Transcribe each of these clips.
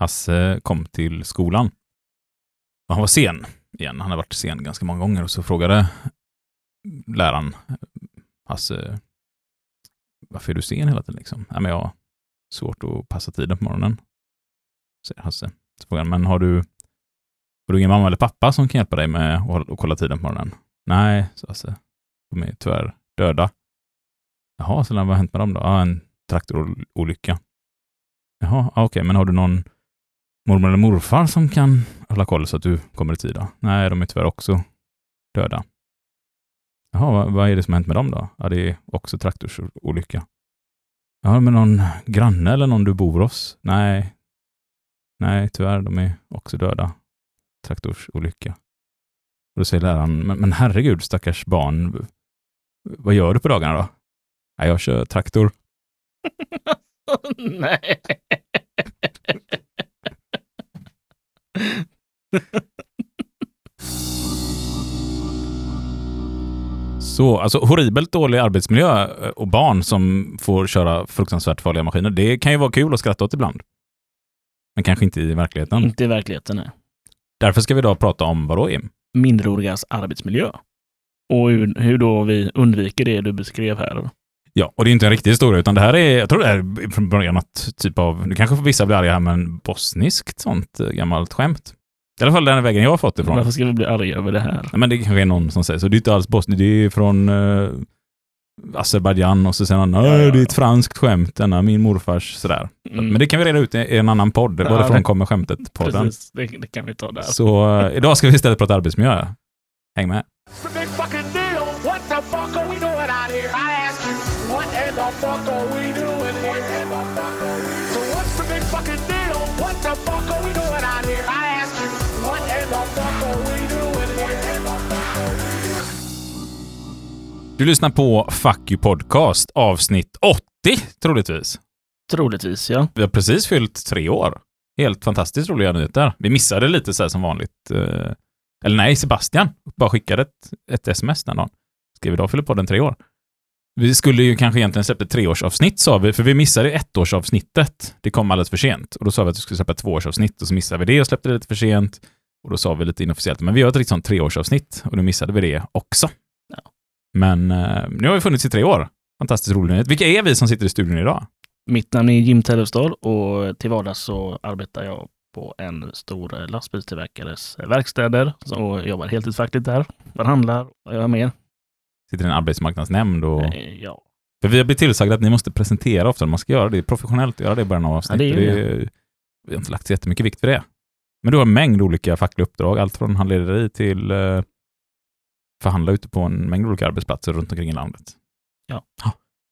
Hasse kom till skolan. Och han var sen igen. Han har varit sen ganska många gånger och så frågade läraren Hasse, varför är du sen hela tiden? Liksom? Nej, men jag har svårt att passa tiden på morgonen, säger Hasse. Så frågar han, men har du, har du ingen mamma eller pappa som kan hjälpa dig med att, att kolla tiden på morgonen? Nej, sa Hasse. De är tyvärr döda. Jaha, så vad har hänt med dem då? Ja, en traktorolycka. Jaha, okej, okay, men har du någon mormor eller morfar som kan hålla koll så att du kommer i tid? Då? Nej, de är tyvärr också döda. Jaha, vad, vad är det som har hänt med dem då? Ja, det är också traktorsolycka. Ja, men någon granne eller någon du bor hos? Nej, nej, tyvärr, de är också döda. Traktorsolycka. Och då säger läraren, men, men herregud, stackars barn, vad gör du på dagarna då? Ja, jag kör traktor. Nej. Så, alltså horribelt dålig arbetsmiljö eh, och barn som får köra fruktansvärt farliga maskiner, det kan ju vara kul att skratta åt ibland. Men kanske inte i verkligheten. Inte i verkligheten, nej. Därför ska vi idag prata om vadå, Im? Minderårigas arbetsmiljö. Och hur, hur då vi undviker det du beskrev här. Ja, och det är inte en riktig historia, utan det här är, jag tror det är från början något typ av, nu kanske vissa blir arga här, men bosniskt sånt eh, gammalt skämt. I alla fall den vägen jag har fått ifrån. Varför ska vi bli arga över det här? Ja, men det kanske är någon som säger så. Det är inte alls Bosnien, det är från uh, Azerbajdzjan och så säger han ja, ja, det är ett franskt skämt, denna min morfars sådär. Mm. Men det kan vi reda ut i en annan podd. Ja, Varifrån det... kommer skämtet-podden? Precis, det, det, kan vi ta där. Så uh, idag ska vi istället prata arbetsmiljö. Häng med. Du lyssnar på Fuck You Podcast, avsnitt 80, troligtvis. Troligtvis, ja. Vi har precis fyllt tre år. Helt fantastiskt roliga nyheter. Vi missade lite så här som vanligt. Eh, eller nej, Sebastian bara skickade ett, ett sms den dagen. Skrev idag fyller podden tre år. Vi skulle ju kanske egentligen släppa ett treårsavsnitt sa vi, för vi missade ettårsavsnittet. Det kom alldeles för sent. Och då sa vi att vi skulle släppa ett tvåårsavsnitt och så missade vi det och släppte det lite för sent. Och då sa vi lite inofficiellt, men vi gör ett riktigt sånt treårsavsnitt och då missade vi det också. Ja. Men eh, nu har vi funnits i tre år. Fantastiskt rolig nyhet. Vilka är vi som sitter i studion idag? Mitt namn är Jim Tellefstad och till vardags så arbetar jag på en stor lastbilstillverkares verkstäder och jobbar heltidsfackligt där. Förhandlar och gör mer. Sitter i en arbetsmarknadsnämnd och... Eh, ja. För vi har blivit tillsagda att ni måste presentera ofta. Man ska göra det professionellt, göra det i början av avsnittet. Ja, det det. Vi har inte lagt så jättemycket vikt för det. Men du har en mängd olika fackliga uppdrag, allt från handledare till eh, förhandla ute på en mängd olika arbetsplatser runt omkring i landet. Ja.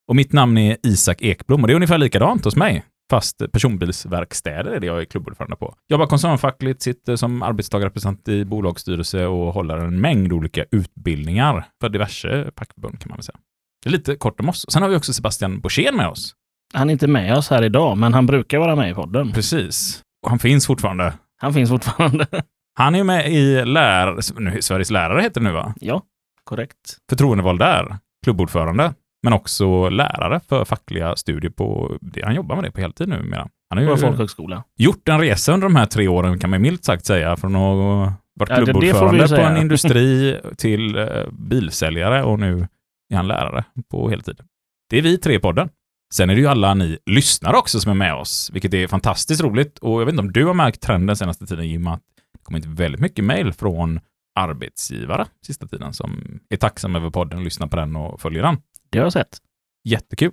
Och mitt namn är Isak Ekblom och det är ungefär likadant hos mig. Fast personbilsverkstäder är det jag är klubbordförande på. Jobbar koncernfackligt, sitter som arbetstagarrepresentant i bolagsstyrelse och håller en mängd olika utbildningar för diverse fackförbund kan man väl säga. Det är lite kort om oss. Sen har vi också Sebastian Borssén med oss. Han är inte med oss här idag, men han brukar vara med i podden. Precis. Och han finns fortfarande. Han finns fortfarande. Han är med i lär... Sveriges lärare heter det nu va? Ja, korrekt. Förtroendevald där, klubbordförande, men också lärare för fackliga studier på... Han jobbar med det på heltid nu mera. Han har ju folkhögskola. gjort en resa under de här tre åren kan man milt sagt säga, från att varit ja, klubbordförande på en industri till uh, bilsäljare och nu är han lärare på heltid. Det är vi tre i podden. Sen är det ju alla ni lyssnare också som är med oss, vilket är fantastiskt roligt. Och jag vet inte om du har märkt trenden senaste tiden, Jim, att kommit väldigt mycket mejl från arbetsgivare sista tiden som är tacksamma över podden, lyssnar på den och följer den. Det har jag sett. Jättekul.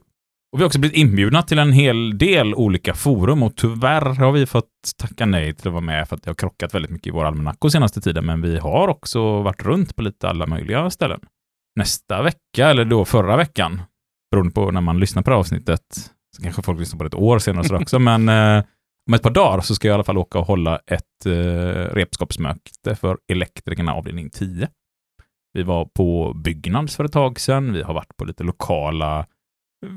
Och vi har också blivit inbjudna till en hel del olika forum och tyvärr har vi fått tacka nej till att vara med för att det har krockat väldigt mycket i vår almanackor senaste tiden, men vi har också varit runt på lite alla möjliga ställen. Nästa vecka, eller då förra veckan, beroende på när man lyssnar på det här avsnittet, så kanske folk lyssnar på det ett år senare också, men eh, om ett par dagar så ska jag i alla fall åka och hålla ett eh, repskapsmöte för elektrikerna avdelning 10. Vi var på Byggnads för ett tag sedan. Vi har varit på lite lokala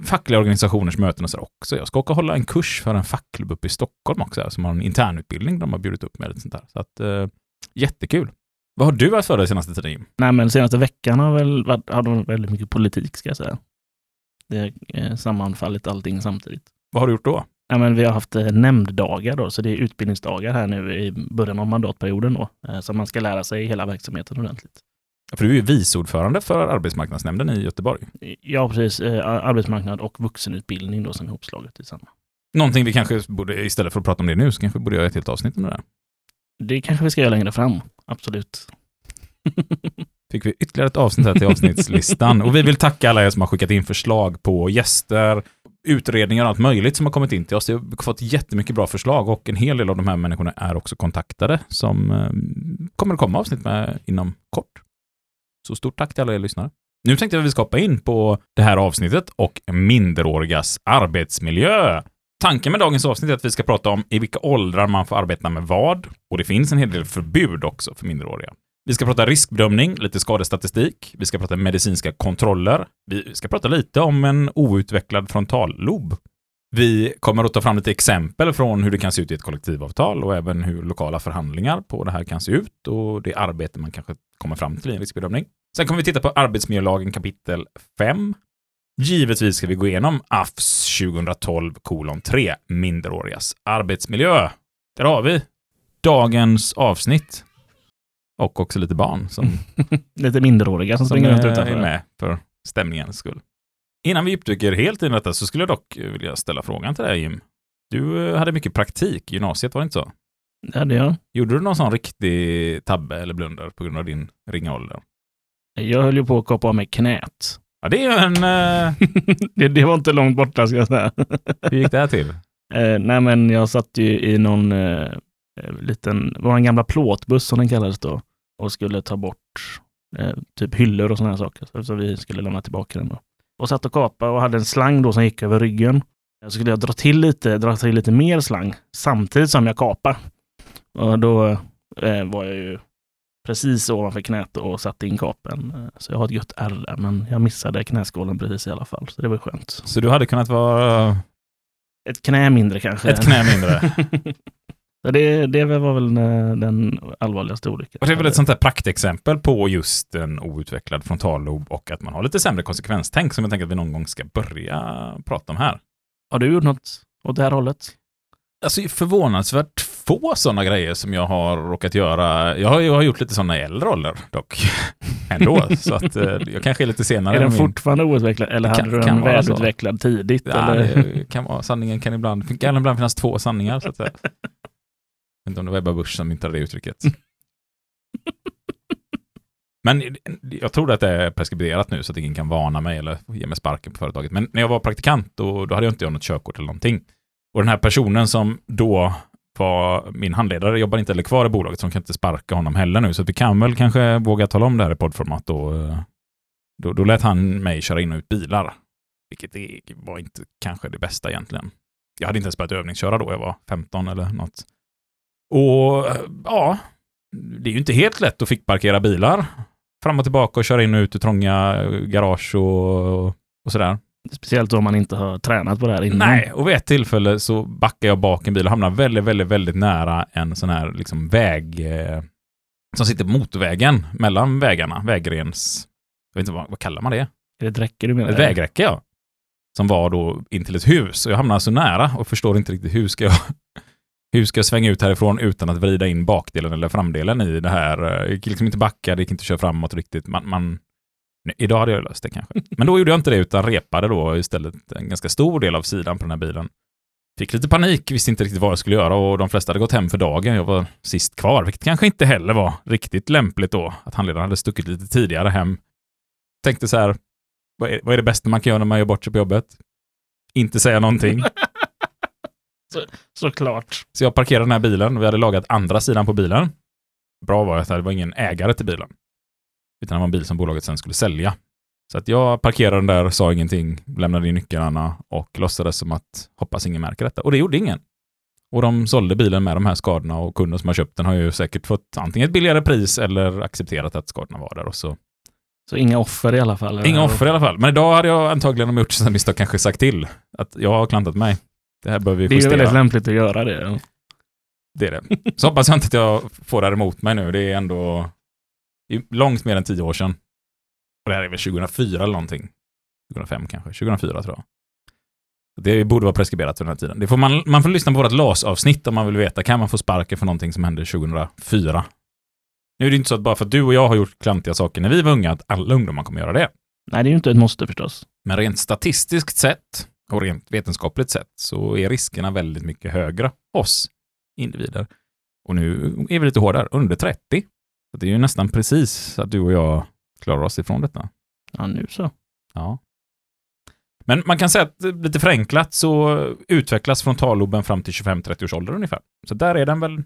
fackliga organisationers möten och så också. Jag ska åka och hålla en kurs för en fackklubb uppe i Stockholm också, som har en internutbildning de har bjudit upp med. Lite sånt där. Så att, eh, jättekul. Vad har du varit för dig senaste tiden, Jim? Nej, men senaste veckan har väl varit, har det väldigt mycket politik, ska jag säga. Det är eh, sammanfallit allting samtidigt. Vad har du gjort då? Ja, men vi har haft eh, nämnddagar då, så det är utbildningsdagar här nu i början av mandatperioden då, eh, så man ska lära sig hela verksamheten ordentligt. För du är ju viceordförande för arbetsmarknadsnämnden i Göteborg. Ja, precis. Eh, arbetsmarknad och vuxenutbildning då som är ihopslaget i samma. Någonting vi kanske borde, istället för att prata om det nu, så kanske vi borde göra ett helt avsnitt om det där. Det kanske vi ska göra längre fram, absolut. Fick vi ytterligare ett avsnitt här till avsnittslistan. Och vi vill tacka alla er som har skickat in förslag på gäster, utredningar och allt möjligt som har kommit in till oss. Vi har fått jättemycket bra förslag och en hel del av de här människorna är också kontaktade som eh, kommer att komma avsnitt med inom kort. Så stort tack till alla er lyssnare. Nu tänkte jag att vi ska hoppa in på det här avsnittet och minderårigas arbetsmiljö. Tanken med dagens avsnitt är att vi ska prata om i vilka åldrar man får arbeta med vad och det finns en hel del förbud också för minderåriga. Vi ska prata riskbedömning, lite skadestatistik. Vi ska prata medicinska kontroller. Vi ska prata lite om en outvecklad frontallob. Vi kommer att ta fram lite exempel från hur det kan se ut i ett kollektivavtal och även hur lokala förhandlingar på det här kan se ut och det arbete man kanske kommer fram till i en riskbedömning. Sen kommer vi titta på arbetsmiljölagen kapitel 5. Givetvis ska vi gå igenom AFS 2012 kolon 3, minderårigas arbetsmiljö. Där har vi dagens avsnitt. Och också lite barn som, lite minderåriga som, som springer runt utanför. är med för stämningens skull. Innan vi djupdyker helt in i detta så skulle jag dock vilja ställa frågan till dig Jim. Du eh, hade mycket praktik i gymnasiet, var det inte så? Det hade jag. Gjorde du någon sån riktig tabbe eller blunder på grund av din ringa ålder? Jag höll ju på att kapa av mig knät. Ja, det är ju en... Eh, det, det var inte långt borta ska jag säga. hur gick det här till? Eh, nej, men jag satt ju i någon eh, liten, var en gamla plåtbuss som den kallades då, och skulle ta bort typ hyllor och sådana här saker. Så vi skulle lämna tillbaka den då. Och satt och kapa och hade en slang då som gick över ryggen. Så skulle jag dra till lite, dra till lite mer slang samtidigt som jag kapade. Och då eh, var jag ju precis ovanför knät och satte in kapen. Eh, Så jag har ett gött ärr där, men jag missade knäskålen precis i alla fall. Så det var skönt. Så du hade kunnat vara Ett knä mindre kanske. ett knä mindre? Det, det var väl den allvarligaste olyckan. Och det är väl ett sånt här praktexempel på just en outvecklad frontallob och att man har lite sämre konsekvenstänk som jag tänker att vi någon gång ska börja prata om här. Har du gjort något åt det här hållet? Alltså förvånansvärt få sådana grejer som jag har råkat göra. Jag har, jag har gjort lite sådana i äldre ålder dock. Ändå, så att eh, jag kanske är lite senare. är den min- fortfarande outvecklad eller Kan- hade du den välutvecklad tidigt? Ja, eller? kan vara, sanningen kan ibland, kan ibland finnas två sanningar. Så att säga. Jag vet inte om det var Ebba Busch som myntade det uttrycket. Men jag tror att det är preskriberat nu så att ingen kan varna mig eller ge mig sparken på företaget. Men när jag var praktikant då, då hade jag inte jag något körkort eller någonting. Och den här personen som då var min handledare jobbar inte heller kvar i bolaget så de kan inte sparka honom heller nu. Så att vi kan väl kanske våga tala om det här i poddformat då. Eh, då, då lät han mig köra in och ut bilar. Vilket var inte kanske det bästa egentligen. Jag hade inte ens börjat övningsköra då jag var 15 eller något. Och eh, ja, det är ju inte helt lätt att fick parkera bilar fram och tillbaka och köra in och ut ur trånga garage och, och sådär. Speciellt om man inte har tränat på det här innan. Nej, och vid ett tillfälle så backar jag bak en bil och hamnar väldigt, väldigt, väldigt nära en sån här liksom väg eh, som sitter på motorvägen mellan vägarna, vägrens... Jag vet inte vad, vad kallar man det? Är det ett räcke du menar? Ett vägräcke, ja. Som var då in till ett hus. Och jag hamnar så nära och förstår inte riktigt hur ska jag, hur ska jag svänga ut härifrån utan att vrida in bakdelen eller framdelen i det här. Jag gick liksom inte backa, det gick inte att köra framåt riktigt. Man, man, nej, idag hade jag löst det kanske. Men då gjorde jag inte det utan repade då istället en ganska stor del av sidan på den här bilen. Fick lite panik, visste inte riktigt vad jag skulle göra och de flesta hade gått hem för dagen. Jag var sist kvar, vilket kanske inte heller var riktigt lämpligt då. Att handledaren hade stuckit lite tidigare hem. Tänkte så här, vad är, vad är det bästa man kan göra när man gör bort sig på jobbet? Inte säga någonting. Såklart. Så jag parkerade den här bilen och vi hade lagat andra sidan på bilen. Bra var att det var ingen ägare till bilen. Utan det var en bil som bolaget sen skulle sälja. Så att jag parkerade den där, sa ingenting, lämnade in nycklarna och låtsades som att hoppas ingen märker detta. Och det gjorde ingen. Och de sålde bilen med de här skadorna och kunden som har köpt den har ju säkert fått antingen ett billigare pris eller accepterat att skadorna var där. Och så. Så inga offer i alla fall? Inga offer i alla fall. Men idag hade jag antagligen om jag gjort sådana misstag kanske sagt till att jag har klantat mig. Det här behöver vi Det är justera. väldigt lämpligt att göra det. Det är det. Så hoppas jag inte att jag får det här emot mig nu. Det är ändå långt mer än tio år sedan. Och det här är väl 2004 eller någonting. 2005 kanske. 2004 tror jag. Det borde vara preskriberat för den här tiden. Det får man, man får lyssna på vårt LAS-avsnitt om man vill veta. Kan man få sparken för någonting som hände 2004? Nu är det inte så att bara för att du och jag har gjort klantiga saker när vi var unga, att alla ungdomar kommer göra det. Nej, det är ju inte ett måste förstås. Men rent statistiskt sett och rent vetenskapligt sett så är riskerna väldigt mycket högre hos individer. Och nu är vi lite hårdare, under 30. Så det är ju nästan precis att du och jag klarar oss ifrån detta. Ja, nu så. Ja. Men man kan säga att lite förenklat så utvecklas frontalloben fram till 25-30 års ålder ungefär. Så där är den väl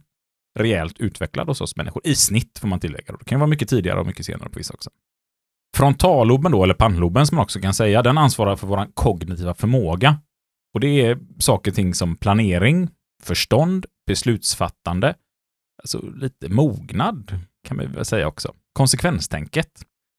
rejält utvecklad hos oss människor. I snitt får man tillägga. Det kan ju vara mycket tidigare och mycket senare på vissa också. Frontalloben då, eller pannloben som man också kan säga, den ansvarar för vår kognitiva förmåga. Och det är saker och ting som planering, förstånd, beslutsfattande, alltså lite mognad kan man väl säga också. Konsekvenstänket.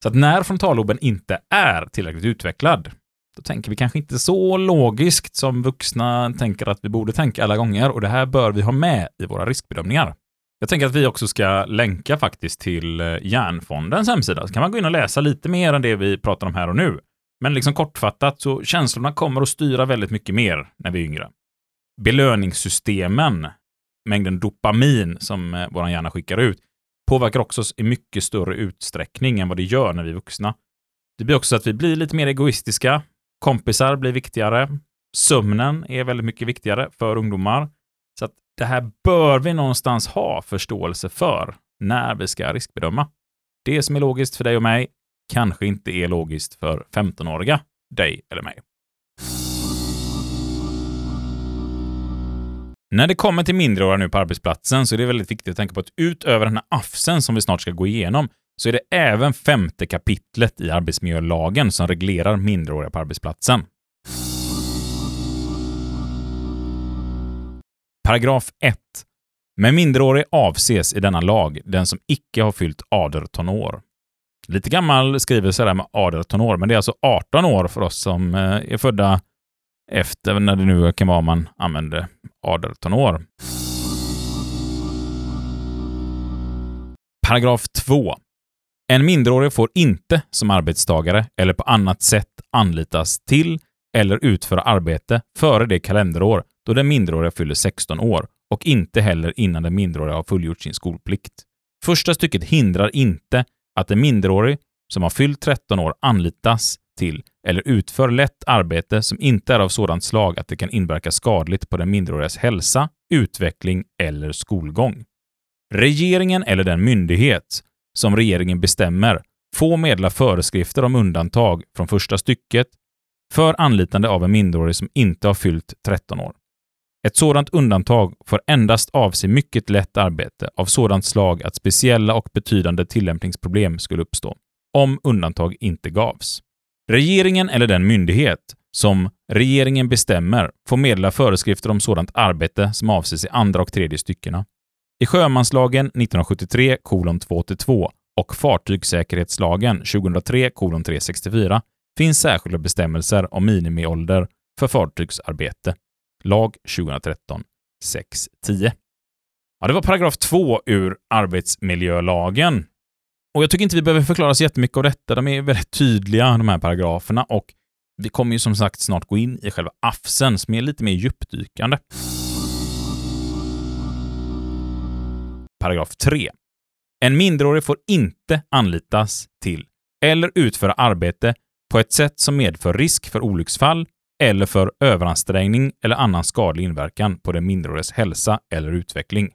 Så att när frontalloben inte är tillräckligt utvecklad, då tänker vi kanske inte så logiskt som vuxna tänker att vi borde tänka alla gånger och det här bör vi ha med i våra riskbedömningar. Jag tänker att vi också ska länka faktiskt till Järnfondens Hjärnfondens hemsida, så kan man gå in och läsa lite mer än det vi pratar om här och nu. Men liksom kortfattat så känslorna kommer att styra väldigt mycket mer när vi är yngre. Belöningssystemen, mängden dopamin som eh, vår hjärna skickar ut, påverkar också oss i mycket större utsträckning än vad det gör när vi är vuxna. Det blir också så att vi blir lite mer egoistiska. Kompisar blir viktigare. Sömnen är väldigt mycket viktigare för ungdomar. Så att det här bör vi någonstans ha förståelse för när vi ska riskbedöma. Det som är logiskt för dig och mig kanske inte är logiskt för 15-åriga dig eller mig. När det kommer till mindreåriga nu på arbetsplatsen så är det väldigt viktigt att tänka på att utöver den här AFSen som vi snart ska gå igenom så är det även femte kapitlet i arbetsmiljölagen som reglerar minderåriga på arbetsplatsen. Paragraf 1. Med minderårig avses i denna lag den som icke har fyllt 18 år. Lite gammal skrivelse där med 18 år, men det är alltså 18 år för oss som eh, är födda efter när det nu kan vara man använder 18 år. Paragraf 2. En minderårig får inte som arbetstagare eller på annat sätt anlitas till eller utföra arbete före det kalenderår då den minderåriga fyller 16 år och inte heller innan den minderåriga har fullgjort sin skolplikt. Första stycket hindrar inte att en minderårig som har fyllt 13 år anlitas till eller utför lätt arbete som inte är av sådant slag att det kan inverka skadligt på den minderårigas hälsa, utveckling eller skolgång. Regeringen eller den myndighet som regeringen bestämmer får meddela föreskrifter om undantag från första stycket för anlitande av en minderårig som inte har fyllt 13 år. Ett sådant undantag får endast avse mycket lätt arbete av sådant slag att speciella och betydande tillämpningsproblem skulle uppstå, om undantag inte gavs. Regeringen eller den myndighet som regeringen bestämmer får meddela föreskrifter om sådant arbete som avses i andra och tredje styckena. I sjömanslagen 1973 282 och fartygssäkerhetslagen 2003 364 finns särskilda bestämmelser om minimiålder för fartygsarbete. Lag 2013 610. Ja, det var paragraf 2 ur arbetsmiljölagen. Och jag tycker inte vi behöver förklara så jättemycket av detta. De är väldigt tydliga, de här paragraferna, och vi kommer ju som sagt snart gå in i själva AFSen som är lite mer djupdykande. Paragraf 3. En minderårig får inte anlitas till eller utföra arbete på ett sätt som medför risk för olycksfall eller för överansträngning eller annan skadlig inverkan på den minderåriges hälsa eller utveckling.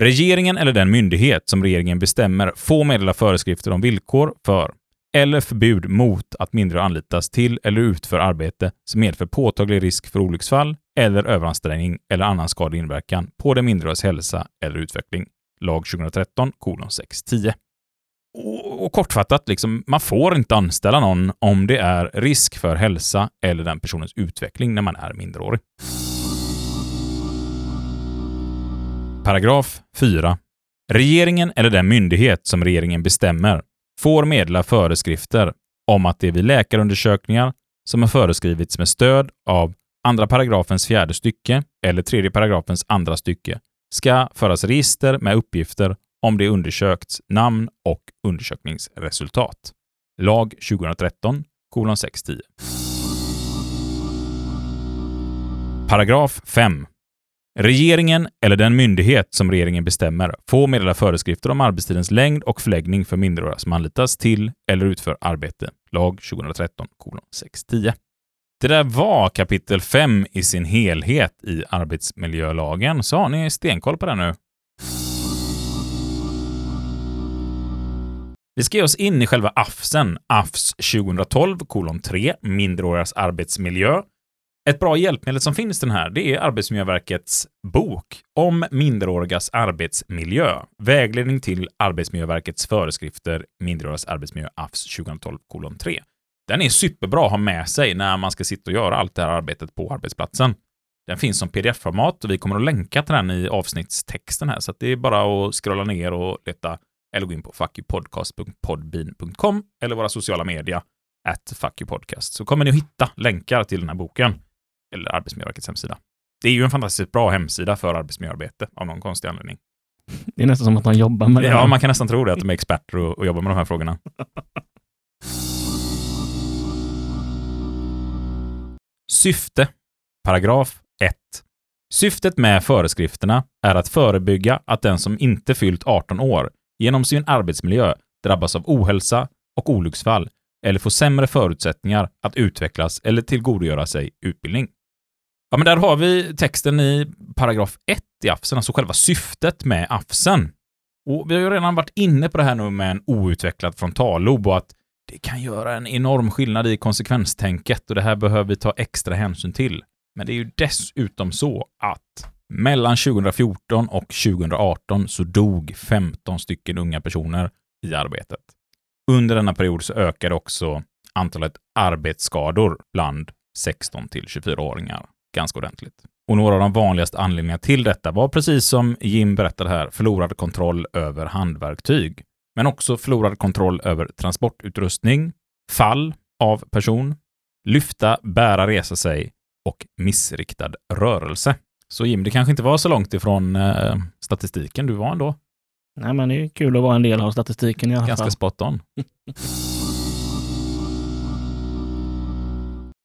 Regeringen eller den myndighet som regeringen bestämmer får meddela föreskrifter om villkor för eller förbud mot att mindre anlitas till eller utför arbete som medför påtaglig risk för olycksfall eller överansträngning eller annan skadlig inverkan på den minderåriges hälsa eller utveckling. Lag 2013 610. Och, och kortfattat, liksom, man får inte anställa någon om det är risk för hälsa eller den personens utveckling när man är minderårig. Paragraf 4. Regeringen eller den myndighet som regeringen bestämmer får meddela föreskrifter om att det vid läkarundersökningar som har föreskrivits med stöd av andra paragrafens fjärde stycke eller tredje paragrafens andra stycke ska föras register med uppgifter om det undersökts namn och undersökningsresultat. Lag 2013 kolon 610. Paragraf 5. Regeringen eller den myndighet som regeringen bestämmer får meddela föreskrifter om arbetstidens längd och förläggning för minderåriga som anlitas till eller utför arbete. Lag 2013 kolon 610. Det där var kapitel 5 i sin helhet i arbetsmiljölagen, så har ni stenkoll på det nu. Vi ska ge oss in i själva AFSen, AFS 2012 kolon 3, Minderårigas arbetsmiljö. Ett bra hjälpmedel som finns den här, det är Arbetsmiljöverkets bok om minderårigas arbetsmiljö. Vägledning till Arbetsmiljöverkets föreskrifter, minderårigas arbetsmiljö, AFS 2012 kolon 3. Den är superbra att ha med sig när man ska sitta och göra allt det här arbetet på arbetsplatsen. Den finns som pdf-format och vi kommer att länka till den i avsnittstexten här, så det är bara att scrolla ner och leta eller gå in på fuckyoupodcast.podbean.com eller våra sociala media at fuckyoupodcast så kommer ni att hitta länkar till den här boken eller Arbetsmiljöverkets hemsida. Det är ju en fantastiskt bra hemsida för arbetsmiljöarbete av någon konstig anledning. Det är nästan som att de jobbar med det. Ja, man kan nästan tro det, att de är experter och, och jobbar med de här frågorna. Syfte, paragraf 1. Syftet med föreskrifterna är att förebygga att den som inte fyllt 18 år genom sin arbetsmiljö drabbas av ohälsa och olycksfall eller får sämre förutsättningar att utvecklas eller tillgodogöra sig utbildning. Ja, men där har vi texten i paragraf 1 i AFSen, alltså själva syftet med AFSen. Och vi har ju redan varit inne på det här nu med en outvecklad frontallob och att det kan göra en enorm skillnad i konsekvenstänket och det här behöver vi ta extra hänsyn till. Men det är ju dessutom så att mellan 2014 och 2018 så dog 15 stycken unga personer i arbetet. Under denna period så ökade också antalet arbetsskador bland 16 till 24-åringar ganska ordentligt. Och några av de vanligaste anledningarna till detta var precis som Jim berättade här, förlorad kontroll över handverktyg, men också förlorad kontroll över transportutrustning, fall av person, lyfta, bära, resa sig och missriktad rörelse. Så Jim, det kanske inte var så långt ifrån eh, statistiken du var ändå? Nej, men det är kul att vara en del av statistiken i alla Ganska fall. spot on.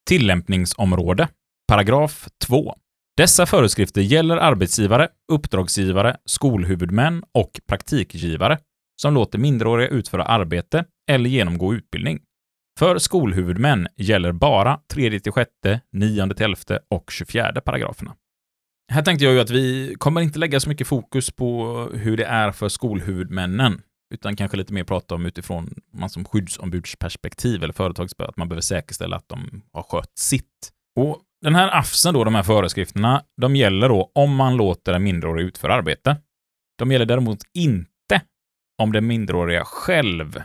Tillämpningsområde. Paragraf 2. Dessa föreskrifter gäller arbetsgivare, uppdragsgivare, skolhuvudmän och praktikgivare som låter minderåriga utföra arbete eller genomgå utbildning. För skolhuvudmän gäller bara 3 till 6, 9 till 11 och 24 paragraferna. Här tänkte jag ju att vi kommer inte lägga så mycket fokus på hur det är för skolhuvudmännen, utan kanske lite mer prata om utifrån man som skyddsombudsperspektiv eller företagsbörd, att man behöver säkerställa att de har skött sitt. Och den här AFSen då, de här föreskrifterna, de gäller då om man låter en minderårig utföra arbete. De gäller däremot inte om den minderåriga själv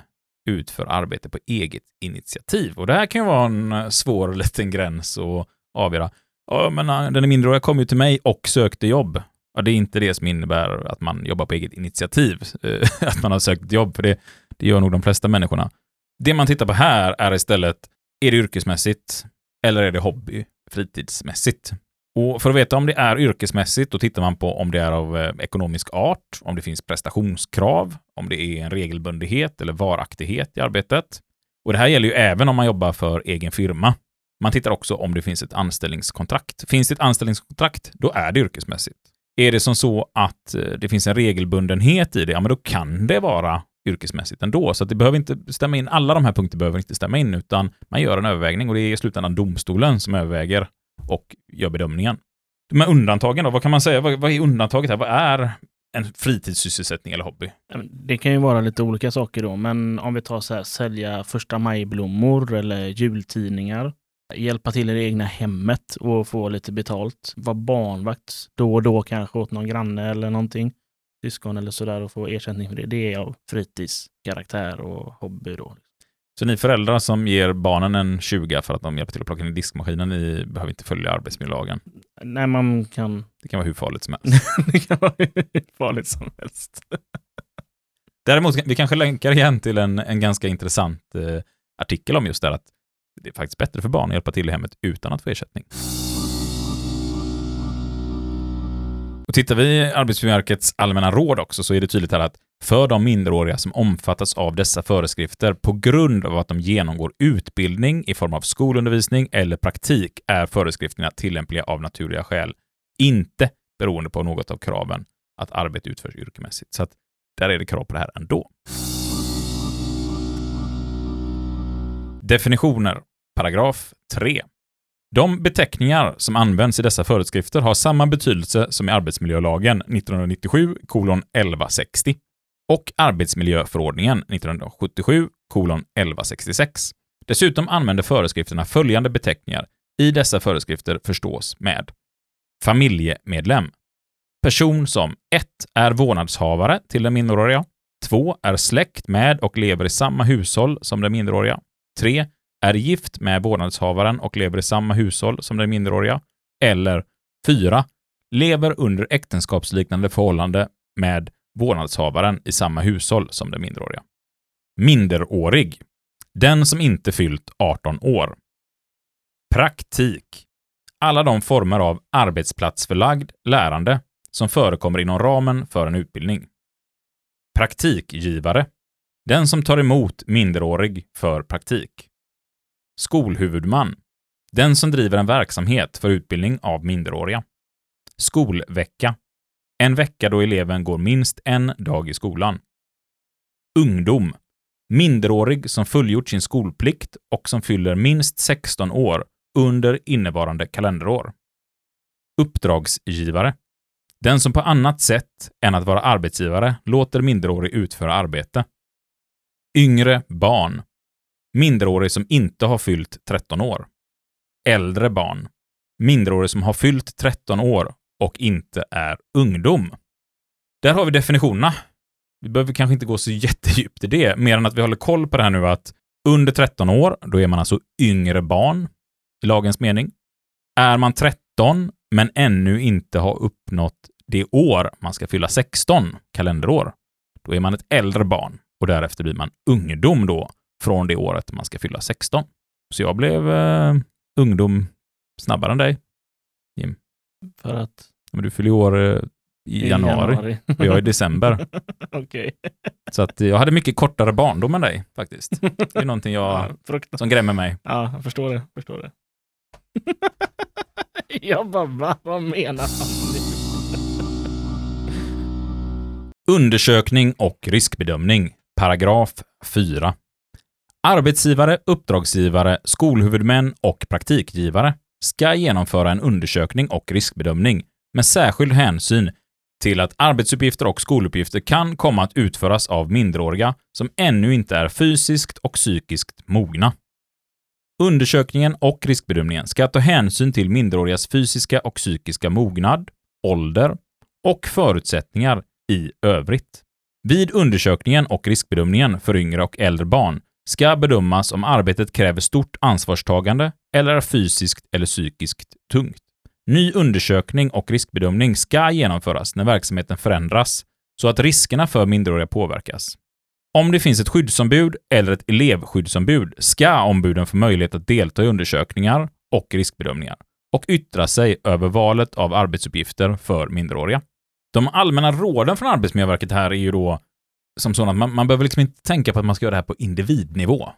utför arbete på eget initiativ. Och det här kan ju vara en svår liten gräns att avgöra. Ja, men den minderåriga kom ju till mig och sökte jobb. Ja, det är inte det som innebär att man jobbar på eget initiativ, eh, att man har sökt jobb, för det, det gör nog de flesta människorna. Det man tittar på här är istället, är det yrkesmässigt eller är det hobby, fritidsmässigt? Och för att veta om det är yrkesmässigt, då tittar man på om det är av eh, ekonomisk art, om det finns prestationskrav, om det är en regelbundenhet eller varaktighet i arbetet. Och det här gäller ju även om man jobbar för egen firma. Man tittar också om det finns ett anställningskontrakt. Finns det ett anställningskontrakt, då är det yrkesmässigt. Är det som så att eh, det finns en regelbundenhet i det, ja men då kan det vara yrkesmässigt ändå. Så att det behöver inte stämma in, alla de här punkterna behöver inte stämma in, utan man gör en övervägning och det är i slutändan domstolen som överväger och gör bedömningen. De här undantagen då, vad kan man säga? Vad, vad är undantaget här? Vad är en fritidssysselsättning eller hobby? Det kan ju vara lite olika saker då, men om vi tar så här, sälja första majblommor eller jultidningar, hjälpa till i det egna hemmet och få lite betalt, vara barnvakt då och då kanske åt någon granne eller någonting, syskon eller sådär och få ersättning för det. Det är av fritidskaraktär och hobby då. Så ni föräldrar som ger barnen en 20 för att de hjälper till att plocka ner diskmaskinen, ni behöver inte följa arbetsmiljölagen. Nej, man kan... Det kan vara hur farligt som helst. det kan vara hur farligt som helst. Däremot, vi kanske länkar igen till en, en ganska intressant eh, artikel om just det här att det är faktiskt bättre för barn att hjälpa till i hemmet utan att få ersättning. Och tittar vi i Arbetsmiljöverkets allmänna råd också så är det tydligt här att för de minderåriga som omfattas av dessa föreskrifter på grund av att de genomgår utbildning i form av skolundervisning eller praktik är föreskrifterna tillämpliga av naturliga skäl, inte beroende på något av kraven att arbete utförs yrkesmässigt. Så att där är det krav på det här ändå. Definitioner. Paragraf 3. De beteckningar som används i dessa föreskrifter har samma betydelse som i arbetsmiljölagen 1997 1160 och arbetsmiljöförordningen 1977 1166. Dessutom använder föreskrifterna följande beteckningar. I dessa föreskrifter förstås med familjemedlem. Person som 1. är vårdnadshavare till den minderåriga. 2. är släkt med och lever i samma hushåll som den minderåriga. 3 är gift med vårdnadshavaren och lever i samma hushåll som den minderåriga. Eller 4. Lever under äktenskapsliknande förhållande med vårdnadshavaren i samma hushåll som den minderåriga. Minderårig. Den som inte fyllt 18 år. Praktik. Alla de former av arbetsplatsförlagd lärande som förekommer inom ramen för en utbildning. Praktikgivare. Den som tar emot minderårig för praktik. Skolhuvudman. Den som driver en verksamhet för utbildning av minderåriga. Skolvecka. En vecka då eleven går minst en dag i skolan. Ungdom. Minderårig som fullgjort sin skolplikt och som fyller minst 16 år under innevarande kalenderår. Uppdragsgivare. Den som på annat sätt än att vara arbetsgivare låter minderårig utföra arbete. Yngre barn. Minderårig som inte har fyllt 13 år. Äldre barn. Minderårig som har fyllt 13 år och inte är ungdom. Där har vi definitionerna. Vi behöver kanske inte gå så jättedjupt i det, mer än att vi håller koll på det här nu att under 13 år, då är man alltså yngre barn i lagens mening. Är man 13 men ännu inte har uppnått det år man ska fylla 16 kalenderår, då är man ett äldre barn och därefter blir man ungdom då från det året man ska fylla 16. Så jag blev eh, ungdom snabbare än dig, Jim. För att? Men du fyller år eh, i, I januari, januari. och jag i december. Okej. Så att jag hade mycket kortare barndom än dig faktiskt. Det är någonting jag, Ja, som grämer mig. Ja, jag förstår det. Förstår det. jag bara, va? Vad menar han? Undersökning och riskbedömning. Paragraf 4. Arbetsgivare, uppdragsgivare, skolhuvudmän och praktikgivare ska genomföra en undersökning och riskbedömning med särskild hänsyn till att arbetsuppgifter och skoluppgifter kan komma att utföras av minderåriga som ännu inte är fysiskt och psykiskt mogna. Undersökningen och riskbedömningen ska ta hänsyn till minderårigas fysiska och psykiska mognad, ålder och förutsättningar i övrigt. Vid undersökningen och riskbedömningen för yngre och äldre barn ska bedömas om arbetet kräver stort ansvarstagande eller är fysiskt eller psykiskt tungt. Ny undersökning och riskbedömning ska genomföras när verksamheten förändras så att riskerna för minderåriga påverkas. Om det finns ett skyddsombud eller ett elevskyddsombud ska ombuden få möjlighet att delta i undersökningar och riskbedömningar och yttra sig över valet av arbetsuppgifter för minderåriga. De allmänna råden från Arbetsmiljöverket här är ju då som sådana att man, man behöver liksom inte tänka på att man ska göra det här på individnivå,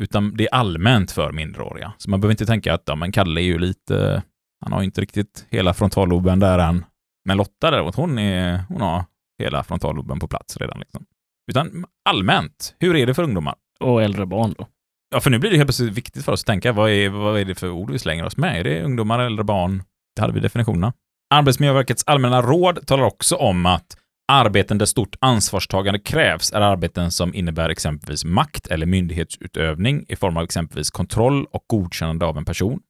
utan det är allmänt för minderåriga. Så man behöver inte tänka att ja, men Kalle är ju lite, han har ju inte riktigt hela frontalloben där än. Men Lotta däremot, hon, är, hon har hela frontalloben på plats redan. Liksom. Utan allmänt, hur är det för ungdomar? Och äldre barn då. Ja, för nu blir det helt plötsligt viktigt för oss att tänka, vad är, vad är det för ord vi slänger oss med? Är det ungdomar, äldre barn? Det hade vi definitionerna. Arbetsmiljöverkets allmänna råd talar också om att arbeten där stort ansvarstagande krävs är arbeten som innebär exempelvis makt eller myndighetsutövning i form av exempelvis kontroll och godkännande av en person.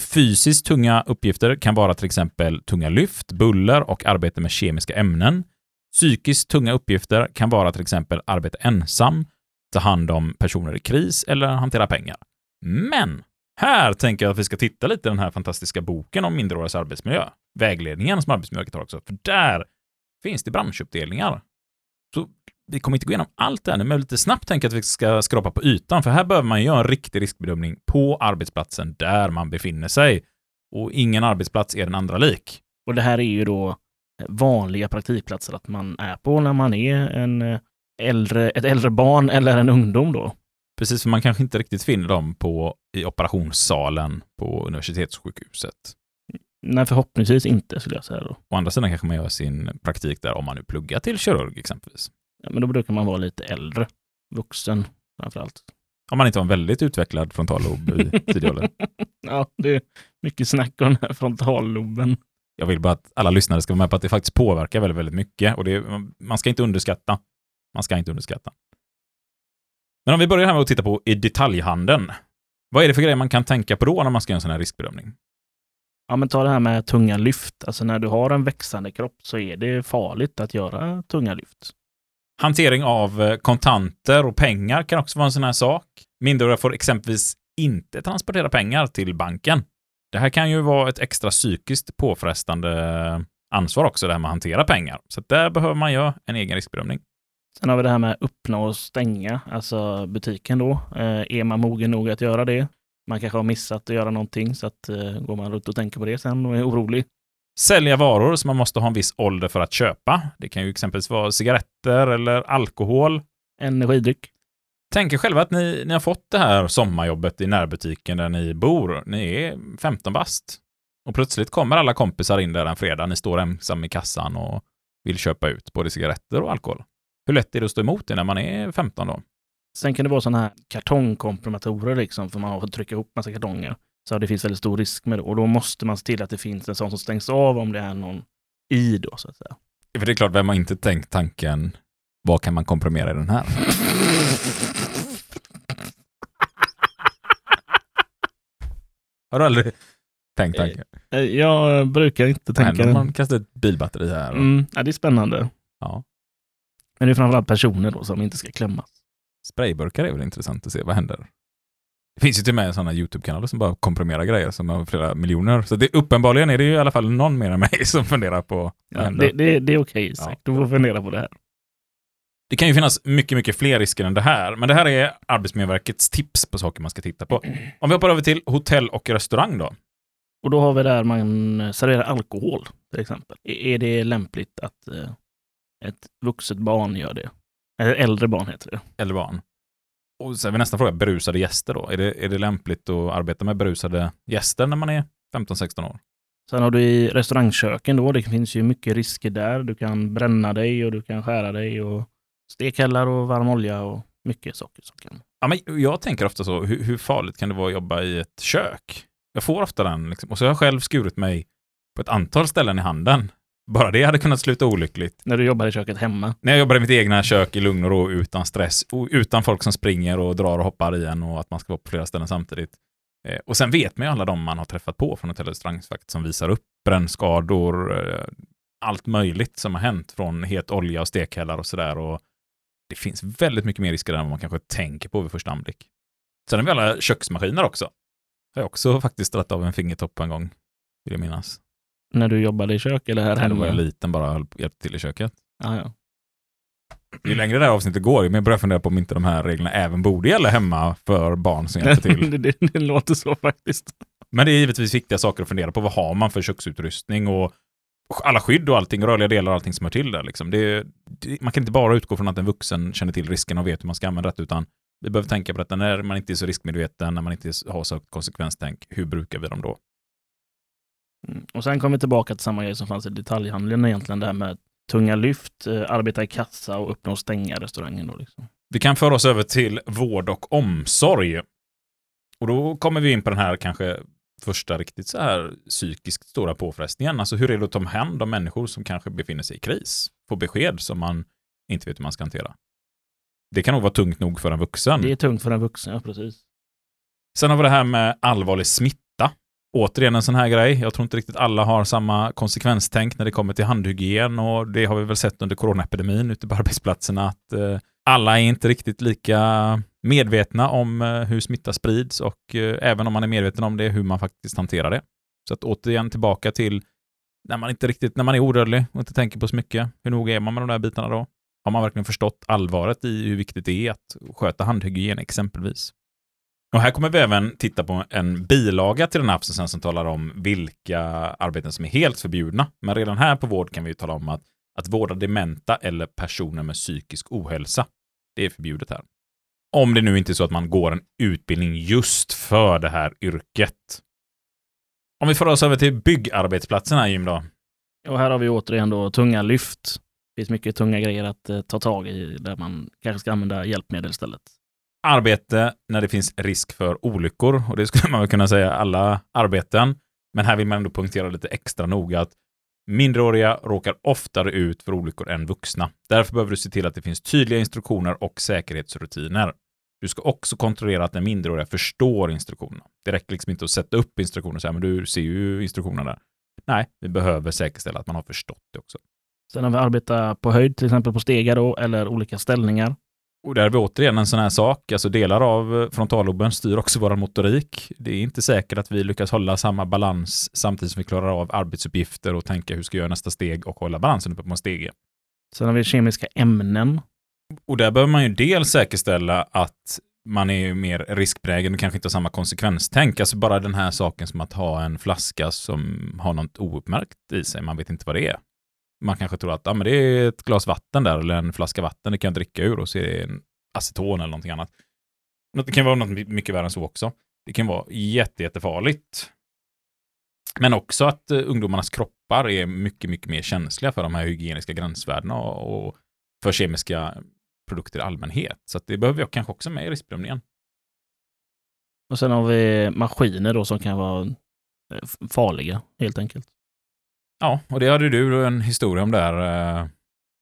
Fysiskt tunga uppgifter kan vara till exempel tunga lyft, buller och arbete med kemiska ämnen. Psykiskt tunga uppgifter kan vara till exempel arbete ensam, ta hand om personer i kris eller hantera pengar. Men här tänker jag att vi ska titta lite i den här fantastiska boken om minderårigas arbetsmiljö. Vägledningen som Arbetsmiljöverket har också, för där finns det branschuppdelningar. Så vi kommer inte gå igenom allt det här nu, men lite snabbt tänker jag att vi ska skrapa på ytan, för här behöver man göra en riktig riskbedömning på arbetsplatsen där man befinner sig. Och ingen arbetsplats är den andra lik. Och det här är ju då vanliga praktikplatser att man är på när man är en eh, äldre, ett äldre barn eller en ungdom då. Precis, för man kanske inte riktigt finner dem på, i operationssalen på universitetssjukhuset. Nej, förhoppningsvis inte skulle jag säga då. Å andra sidan kanske man gör sin praktik där om man nu pluggar till kirurg exempelvis. Ja, men då brukar man vara lite äldre, vuxen framför allt. Om man inte har en väldigt utvecklad frontallob i tidig ålder. Ja, det är mycket snack om den här frontalloben. Jag vill bara att alla lyssnare ska vara med på att det faktiskt påverkar väldigt, väldigt mycket och det, man ska inte underskatta. Man ska inte underskatta. Men om vi börjar här med att titta på i detaljhandeln. Vad är det för grejer man kan tänka på då när man ska göra en sån här riskbedömning? Ja, men ta det här med tunga lyft. Alltså när du har en växande kropp så är det farligt att göra tunga lyft. Hantering av eh, kontanter och pengar kan också vara en sån här sak. Minderåriga får exempelvis inte transportera pengar till banken. Det här kan ju vara ett extra psykiskt påfrestande ansvar också, det här med att hantera pengar. Så där behöver man göra en egen riskbedömning. Sen har vi det här med öppna och stänga, alltså butiken då. Eh, är man mogen nog att göra det? Man kanske har missat att göra någonting så att eh, går man runt och tänker på det sen och är orolig. Sälja varor som man måste ha en viss ålder för att köpa. Det kan ju exempelvis vara cigaretter eller alkohol. Energidryck. Tänk er själva att ni, ni har fått det här sommarjobbet i närbutiken där ni bor. Ni är 15 bast. Och plötsligt kommer alla kompisar in där en fredag. Ni står ensam i kassan och vill köpa ut både cigaretter och alkohol. Hur lätt är det att stå emot det när man är 15 då? Sen kan det vara sådana här kartongkomprimatorer liksom, för man har fått trycka ihop massa kartonger. Så det finns väldigt stor risk med det. Och då måste man se till att det finns en sån som stängs av om det är någon i då, så att säga. För det är klart, vem har inte tänkt tanken, vad kan man komprimera i den här? har du aldrig tänkt tanken? Eh, Jag brukar inte tänka den. man kastar ett bilbatteri här. Och, Mm, ja, det är spännande. ja. Men det är framförallt personer då som inte ska klämmas. Sprayburkar är väl intressant att se, vad händer? Det finns ju till och med sådana YouTube-kanaler som bara komprimerar grejer som har flera miljoner. Så det, uppenbarligen är det ju i alla fall någon mer än mig som funderar på Ja, det, det, det är okej Isak, Ja. du får fundera på det här. Det kan ju finnas mycket, mycket fler risker än det här, men det här är Arbetsmiljöverkets tips på saker man ska titta på. Om vi hoppar över till hotell och restaurang då. Och då har vi där man serverar alkohol till exempel. Är är det lämpligt att eh, ett vuxet barn gör det? Äldre barn heter det. Eller barn. Och sen är nästa fråga, berusade gäster då. Är det, är det lämpligt att arbeta med berusade gäster när man är 15-16 år? Sen har du i restaurangköken då, det finns ju mycket risker där. Du kan bränna dig och du kan skära dig och stekhällar och varm olja och mycket saker som kan. Ja, men jag tänker ofta så, hur, hur farligt kan det vara att jobba i ett kök? Jag får ofta den, liksom. och så har jag själv skurit mig på ett antal ställen i handen. Bara det hade kunnat sluta olyckligt. När du jobbar i köket hemma. När jag jobbar i mitt egna kök i lugn och ro utan stress, och utan folk som springer och drar och hoppar i en och att man ska vara på flera ställen samtidigt. Eh, och sen vet man ju alla de man har träffat på från hotell och som visar upp brännskador, eh, allt möjligt som har hänt från het olja och stekhällar och sådär. Och det finns väldigt mycket mer risker än vad man kanske tänker på vid första anblick. Sen har vi alla köksmaskiner också. Har jag också faktiskt dragit av en fingertopp en gång, vill jag minnas. När du jobbade i kök eller här var hemma? jag liten bara hjälpte till i köket. Ja, ja. Ju längre det här avsnittet går, ju mer börjar jag fundera på om inte de här reglerna även borde gälla hemma för barn som hjälper till. det, det, det låter så faktiskt. Men det är givetvis viktiga saker att fundera på. Vad har man för köksutrustning och alla skydd och allting, rörliga delar och allting som hör till där. Liksom. Det, det, man kan inte bara utgå från att en vuxen känner till risken och vet hur man ska använda det, utan vi behöver tänka på detta när man inte är så riskmedveten, när man inte har så konsekvenstänk. Hur brukar vi dem då? Mm. Och sen kommer vi tillbaka till samma grej som fanns i detaljhandeln egentligen, det här med tunga lyft, eh, arbeta i kassa och öppna och stänga restaurangen. Då, liksom. Vi kan föra oss över till vård och omsorg. Och då kommer vi in på den här kanske första riktigt så här psykiskt stora påfrestningen. Alltså hur är det att ta hand om människor som kanske befinner sig i kris? Får besked som man inte vet hur man ska hantera. Det kan nog vara tungt nog för en vuxen. Det är tungt för en vuxen, ja precis. Sen har vi det här med allvarlig smitta. Återigen en sån här grej. Jag tror inte riktigt alla har samma konsekvenstänk när det kommer till handhygien och det har vi väl sett under coronaepidemin ute på arbetsplatserna att eh, alla är inte riktigt lika medvetna om eh, hur smitta sprids och eh, även om man är medveten om det, hur man faktiskt hanterar det. Så att återigen tillbaka till när man inte riktigt, när man är odödlig och inte tänker på så mycket. Hur noga är man med de där bitarna då? Har man verkligen förstått allvaret i hur viktigt det är att sköta handhygien exempelvis? Och här kommer vi även titta på en bilaga till den här absensen som talar om vilka arbeten som är helt förbjudna. Men redan här på vård kan vi ju tala om att att vårda dementa eller personer med psykisk ohälsa. Det är förbjudet här. Om det nu inte är så att man går en utbildning just för det här yrket. Om vi får oss över till byggarbetsplatserna, Jim då. Och här har vi återigen då tunga lyft. Det finns mycket tunga grejer att eh, ta tag i där man kanske ska använda hjälpmedel istället. Arbete när det finns risk för olyckor och det skulle man väl kunna säga alla arbeten. Men här vill man ändå punktera lite extra noga att Mindreåriga råkar oftare ut för olyckor än vuxna. Därför behöver du se till att det finns tydliga instruktioner och säkerhetsrutiner. Du ska också kontrollera att den minderåriga förstår instruktionerna. Det räcker liksom inte att sätta upp instruktioner och säga, men du ser ju instruktionerna där. Nej, vi behöver säkerställa att man har förstått det också. Sen när vi arbetar på höjd, till exempel på stegar då, eller olika ställningar. Och där har vi återigen en sån här sak, alltså delar av eh, frontalloben styr också vår motorik. Det är inte säkert att vi lyckas hålla samma balans samtidigt som vi klarar av arbetsuppgifter och tänka hur ska jag göra nästa steg och hålla balansen uppe på en stege. Sen har vi kemiska ämnen. Och där behöver man ju dels säkerställa att man är mer riskprägen och kanske inte har samma konsekvenstänk. Alltså bara den här saken som att ha en flaska som har något ouppmärkt i sig, man vet inte vad det är man kanske tror att ah, men det är ett glas vatten där eller en flaska vatten det kan jag dricka ur och så är det en aceton eller någonting annat. Det kan vara något mycket värre än så också. Det kan vara jätte, jättefarligt. Men också att eh, ungdomarnas kroppar är mycket, mycket mer känsliga för de här hygieniska gränsvärdena och, för kemiska produkter i allmänhet. Så det behöver jag kanske också med i riskbedömningen. Och sen har vi maskiner då som kan vara eh, farliga helt enkelt. Ja, och det hade du en historia om där. Eh,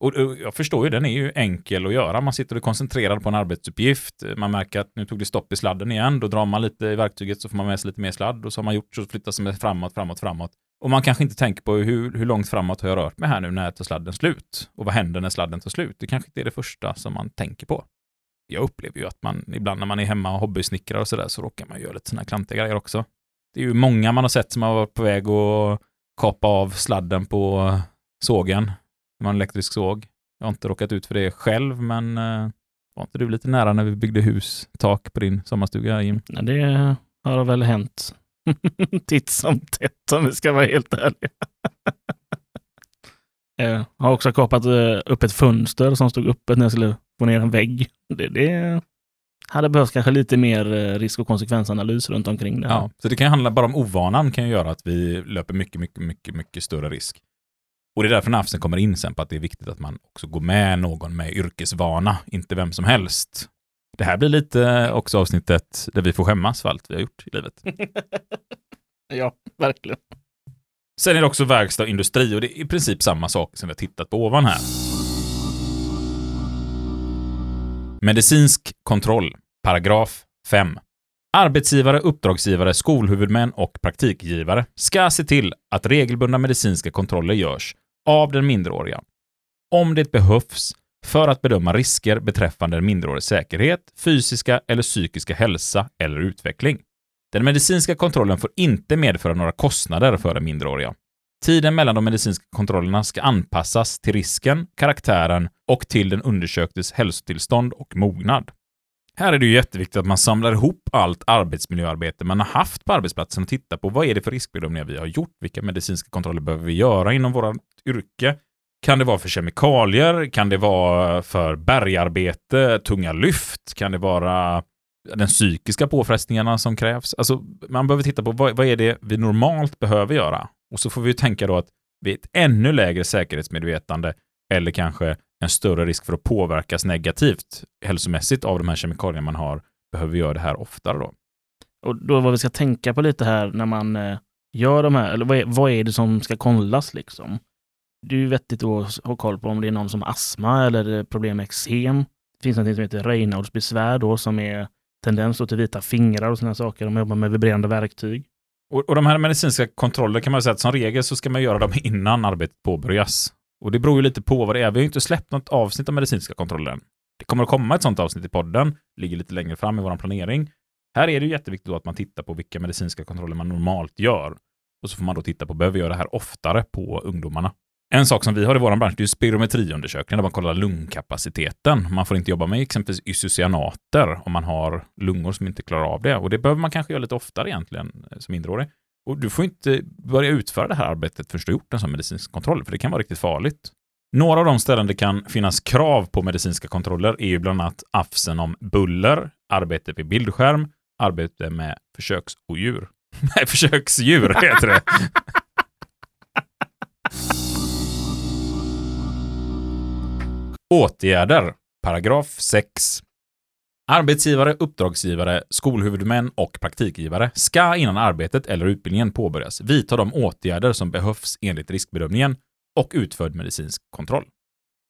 och jag förstår ju, den är ju enkel att göra. Man sitter och koncentrerar på en arbetsuppgift. Man märker att nu tog det stopp i sladden igen. Då drar man lite i verktyget så får man med sig lite mer sladd. Och så har man gjort så flyttas det framåt, framåt, framåt. Och man kanske inte tänker på hur, hur långt framåt har jag rört mig här nu när jag tar sladden slut? Och vad händer när sladden tar slut? Det kanske inte är det första som man tänker på. Jag upplever ju att man ibland när man är hemma och hobbysnickrar och sådär så råkar man göra lite sådana här klantiga grejer också. Det är ju många man har sett som har varit på väg att kapa av sladden på sågen. Det var en elektrisk såg. Jag har inte råkat ut för det själv, men eh, var inte du lite nära när vi byggde hus, tak på din sommarstuga, Jim? Ja, det har väl hänt titt som tätt om vi ska vara helt ärliga. jag eh, har också kapat eh, upp ett fönster som stod öppet när jag skulle få ner en vägg. Det, det hade behövts kanske lite mer eh, risk och konsekvensanalys runt omkring det. Ja, så det kan handla bara om ovanan kan göra att vi löper mycket, mycket, mycket, mycket större risk. Och det är därför NAFSen kommer in sen på att det är viktigt att man också går med någon med yrkesvana, inte vem som helst. Det här blir lite också avsnittet där vi får skämmas för allt vi har gjort i livet. ja, verkligen. Sen är det också verkstad och industri och det är i princip samma sak som vi har tittat på ovan här. Medicinsk kontroll. Paragraf 5. Arbetsgivare, uppdragsgivare, skolhuvudmän och praktikgivare ska se till att regelbundna medicinska kontroller görs av den minderåriga. Om det behövs för att bedöma risker beträffande den minderårigas säkerhet, fysiska eller psykiska hälsa eller utveckling. Den medicinska kontrollen får inte medföra några kostnader för den minderåriga. Tiden mellan de medicinska kontrollerna ska anpassas till risken, karaktären och till den undersöktes hälsotillstånd och mognad. Här är det ju jätteviktigt att man samlar ihop allt arbetsmiljöarbete man har haft på arbetsplatsen och tittar på vad är det för riskbedömningar vi har gjort? Vilka medicinska kontroller behöver vi göra inom vårt yrke? Kan det vara för kemikalier? Kan det vara för bergarbete, tunga lyft? Kan det vara den psykiska påfrestningarna som krävs? Alltså, man behöver titta på vad, vad är det vi normalt behöver göra? Och så får vi tänka då att vid ett ännu lägre säkerhetsmedvetande eller kanske en större risk för att påverkas negativt hälsomässigt av de här kemikalierna man har, behöver vi göra det här oftare då. Och då vad vi ska tänka på lite här när man eh, gör de här, eller vad är, vad är det som ska kollas liksom? Det är ju vettigt att ha koll på om det är någon som har astma eller eh, problem med eksem. Det finns något som heter Reynolds besvär då som är tendens till vita fingrar och sådana saker. De jobbar med vibrerande verktyg. Och, och de här medicinska kontrollerna kan man säga att som regel så ska man göra dem innan arbetet påbörjas. Och det beror ju lite på vad det är. Vi har ju inte släppt något avsnitt av medicinska kontroller Det kommer att komma ett sådant avsnitt i podden, ligger lite längre fram i vår planering. Här är det ju jätteviktigt då att man tittar på vilka medicinska kontroller man normalt gör. Och så får man då titta på, behöver vi göra det här oftare på ungdomarna? En sak som vi har i vår bransch det är spirometriundersökningar där man kollar lungkapaciteten. Man får inte jobba med exempelvis isocyanater om man har lungor som inte klarar av det. Och det behöver man kanske göra lite oftare egentligen eh, som mindreårig. Och du får inte börja utföra det här arbetet förrän du har gjort en sån medicinsk kontroll, för det kan vara riktigt farligt. Några av de ställen det kan finnas krav på medicinska kontroller är ju bland annat AFSen om buller, arbete vid bildskärm, arbete med försöksodjur. Nej, försöksdjur heter det. Åtgärder, paragraf 6. Arbetsgivare, uppdragsgivare, skolhuvudmän och praktikgivare ska innan arbetet eller utbildningen påbörjas vidta de åtgärder som behövs enligt riskbedömningen och utförd medicinsk kontroll.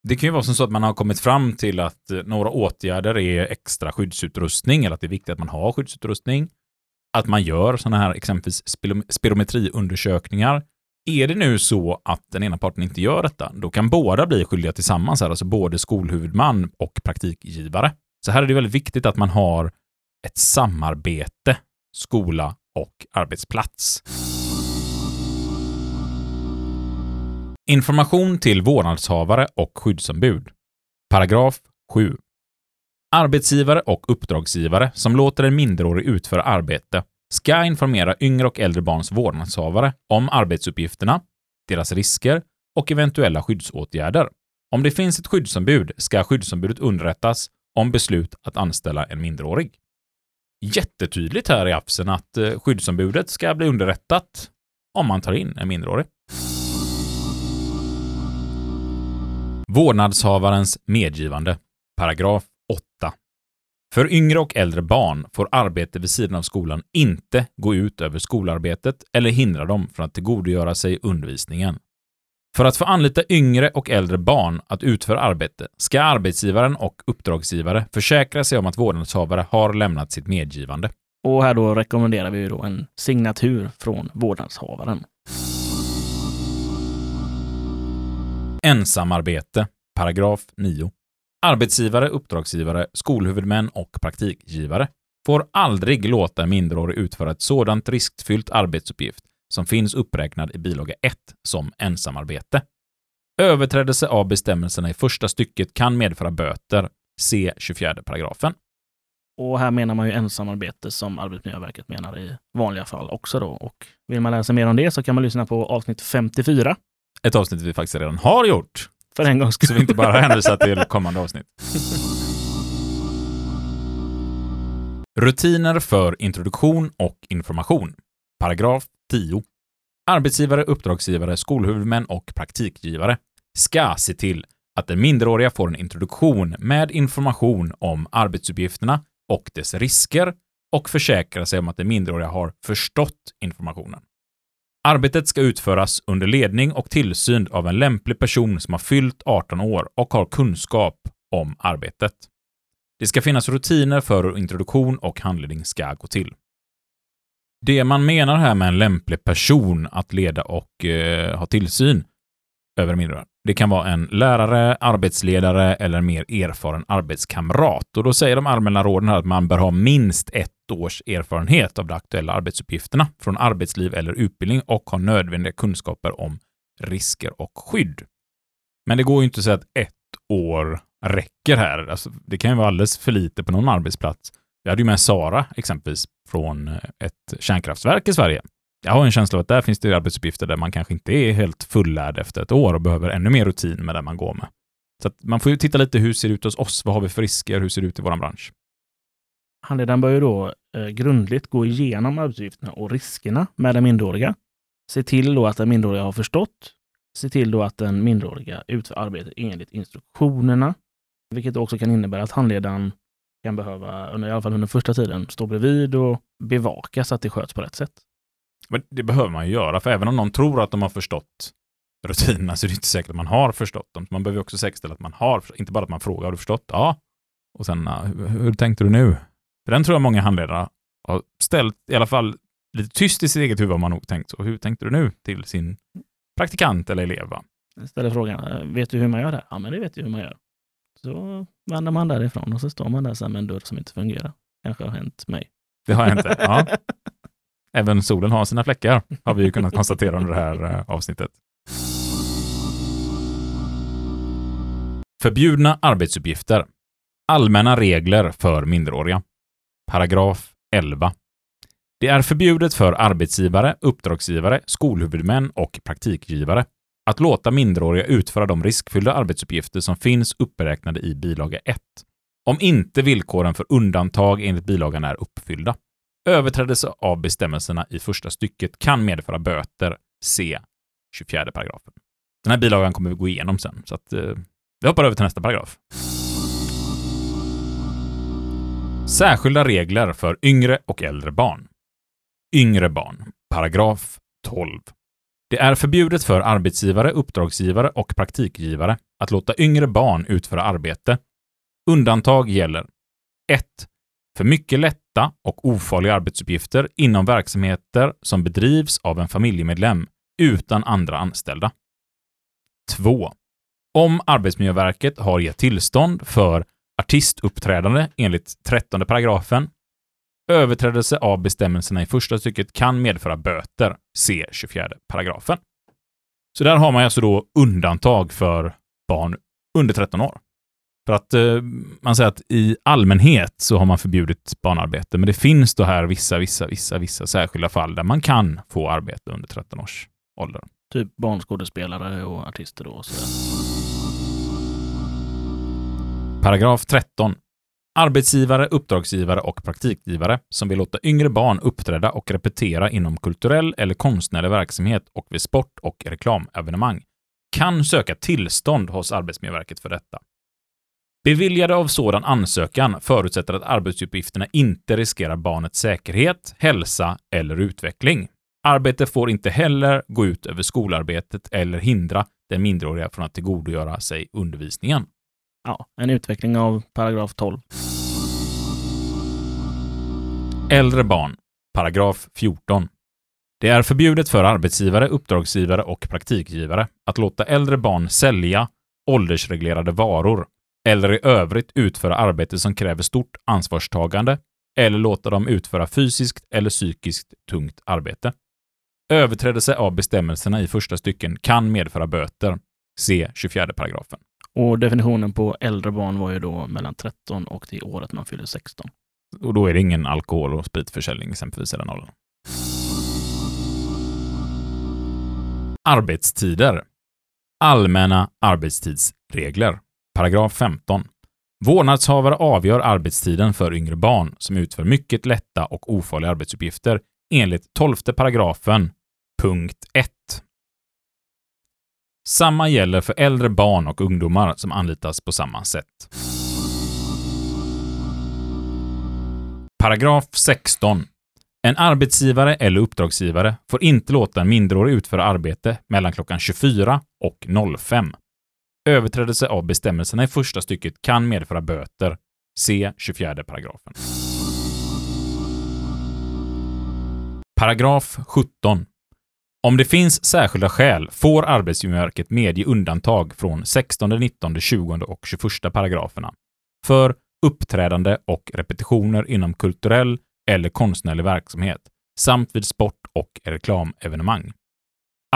Det kan ju vara som så att man har kommit fram till att eh, några åtgärder är extra skyddsutrustning eller att det är viktigt att man har skyddsutrustning. Att man gör sådana här exempelvis spirometriundersökningar. Är det nu så att den ena parten inte gör detta, då kan båda bli skyldiga tillsammans, här, alltså både skolhuvudman och praktikgivare. Så här är det väldigt viktigt att man har ett samarbete, skola och arbetsplats. Information till vårdnadshavare och skyddsombud. Paragraf 7. Arbetsgivare och uppdragsgivare som låter en minderårig utföra arbete ska informera yngre och äldre barns vårdnadshavare om arbetsuppgifterna, deras risker och eventuella skyddsåtgärder. Om det finns ett skyddsombud ska skyddsombudet underrättas om beslut att anställa en minderårig. Jättetydligt här i AFSen att eh, skyddsombudet ska bli underrättat om man tar in en minderårig. Vårdnadshavarens medgivande. Paragraf för yngre och äldre barn får arbete vid sidan av skolan inte gå ut över skolarbetet eller hindra dem från att tillgodogöra sig undervisningen. För att få anlita yngre och äldre barn att utföra arbete ska arbetsgivaren och uppdragsgivare försäkra sig om att vårdnadshavare har lämnat sitt medgivande. Och här då rekommenderar vi då en signatur från vårdnadshavaren. Ensamarbete, paragraf 9. Arbetsgivare, uppdragsgivare, skolhuvudmän och praktikgivare får aldrig låta minderårig utföra ett sådant riskfyllt arbetsuppgift som finns uppräknad i bilaga 1 som ensamarbete. Överträdelse av bestämmelserna i första stycket kan medföra böter. Se 24 paragrafen. Och här menar man ju ensamarbete som Arbetsmiljöverket menar i vanliga fall också då. Och vill man läsa mer om det så kan man lyssna på avsnitt 54. Ett avsnitt vi faktiskt redan har gjort. För en gångs skull. Så vi inte bara hänvisar till kommande avsnitt. Rutiner för introduktion och information. Paragraf 10. Arbetsgivare, uppdragsgivare, skolhuvudmän och praktikgivare ska se till att den minderåriga får en introduktion med information om arbetsuppgifterna och dess risker och försäkra sig om att den minderåriga har förstått informationen. Arbetet ska utföras under ledning och tillsyn av en lämplig person som har fyllt 18 år och har kunskap om arbetet. Det ska finnas rutiner för hur introduktion och handledning ska gå till. Det man menar här med en lämplig person att leda och eh, ha tillsyn över mindre, det kan vara en lärare, arbetsledare eller en mer erfaren arbetskamrat. Och då säger de allmänna råden här att man bör ha minst ett års erfarenhet av de aktuella arbetsuppgifterna från arbetsliv eller utbildning och ha nödvändiga kunskaper om risker och skydd. Men det går ju inte att säga att ett år räcker här. Alltså, det kan ju vara alldeles för lite på någon arbetsplats. Vi hade ju med Sara exempelvis från ett kärnkraftverk i Sverige. Jag har en känsla av att där finns det arbetsuppgifter där man kanske inte är helt fullärd efter ett år och behöver ännu mer rutin med det man går med. Så man får ju titta lite hur ser det ut hos oss? Vad har vi för risker? Hur ser det ut i vår bransch? Handledaren bör ju då eh, grundligt gå igenom arbetsuppgifterna och riskerna med den minderåriga. Se till då att den minderåriga har förstått. Se till då att den minderåriga utför arbetet enligt instruktionerna, vilket också kan innebära att handledaren kan behöva, under, i alla fall under första tiden, stå bredvid och bevaka så att det sköts på rätt sätt. Men det behöver man ju göra, för även om någon tror att de har förstått rutinerna så är det inte säkert att man har förstått dem. Man behöver också säkerställa att man har, inte bara att man frågar, har du förstått? Ja. Och sen, hur, hur tänkte du nu? För den tror jag många handledare har ställt, i alla fall lite tyst i sitt eget huvud har man nog tänkt så. Hur tänkte du nu till sin praktikant eller elev? Va? Jag ställer frågan, vet du hur man gör det? Ja, men det vet jag hur man gör. Så vandrar man därifrån och så står man där med en dörr som inte fungerar. Kanske har hänt mig. Det har hänt, ja. Även solen har sina fläckar, har vi ju kunnat konstatera under det här eh, avsnittet. Förbjudna arbetsuppgifter. Allmänna regler för minderåriga. Paragraf 11. Det är förbjudet för arbetsgivare, uppdragsgivare, skolhuvudmän och praktikgivare att låta minderåriga utföra de riskfyllda arbetsuppgifter som finns uppräknade i bilaga 1, om inte villkoren för undantag enligt bilagan är uppfyllda. Överträdelse av bestämmelserna i första stycket kan medföra böter, se 24 paragrafen. Den här bilagan kommer vi gå igenom sen, så att, eh, vi hoppar över till nästa paragraf. Särskilda regler för yngre och äldre barn. Yngre barn, paragraf 12. Det är förbjudet för arbetsgivare, uppdragsgivare och praktikgivare att låta yngre barn utföra arbete. Undantag gäller 1. För mycket lätt lätta och ofarliga arbetsuppgifter inom verksamheter som bedrivs av en familjemedlem utan andra anställda. 2. Om Arbetsmiljöverket har gett tillstånd för artistuppträdande enligt 13 paragrafen. Överträdelse av bestämmelserna i första stycket kan medföra böter, se 24 paragrafen. Så där har man alltså då undantag för barn under 13 år. För att eh, man säger att i allmänhet så har man förbjudit barnarbete, men det finns då här vissa, vissa, vissa, vissa särskilda fall där man kan få arbete under 13 års ålder. Typ barnskådespelare och artister då. Och så. Paragraf 13. Arbetsgivare, uppdragsgivare och praktikgivare som vill låta yngre barn uppträda och repetera inom kulturell eller konstnärlig verksamhet och vid sport och reklamevenemang kan söka tillstånd hos Arbetsmiljöverket för detta. Beviljade av sådan ansökan förutsätter att arbetsuppgifterna inte riskerar barnets säkerhet, hälsa eller utveckling. Arbete får inte heller gå ut över skolarbetet eller hindra den minderåriga från att tillgodogöra sig undervisningen. Ja, en utveckling av paragraf 12. Äldre barn, paragraf 14. Det är förbjudet för arbetsgivare, uppdragsgivare och praktikgivare att låta äldre barn sälja åldersreglerade varor eller i övrigt utföra arbete som kräver stort ansvarstagande eller låta dem utföra fysiskt eller psykiskt tungt arbete. Överträdelse av bestämmelserna i första stycken kan medföra böter. Se 24 paragrafen. Och definitionen på äldre barn var ju då mellan 13 och det året man fyller 16. Och då är det ingen alkohol och spritförsäljning exempelvis i den åldern. Arbetstider. Allmänna arbetstidsregler. Paragraf 15. Vårdnadshavare avgör arbetstiden för yngre barn som utför mycket lätta och ofarliga arbetsuppgifter enligt 12 paragrafen, punkt 1. Samma gäller för äldre barn och ungdomar som anlitas på samma sätt. Paragraf 16. En arbetsgivare eller uppdragsgivare får inte låta en minderårig utföra arbete mellan klockan 24 och 05. Överträdelse av bestämmelserna i första stycket kan medföra böter. Se 24 paragrafen. Paragraf 17. Om det finns särskilda skäl får Arbetsmiljöverket medge undantag från 16, 19, 20 och 21 paragraferna för uppträdande och repetitioner inom kulturell eller konstnärlig verksamhet samt vid sport och reklamevenemang.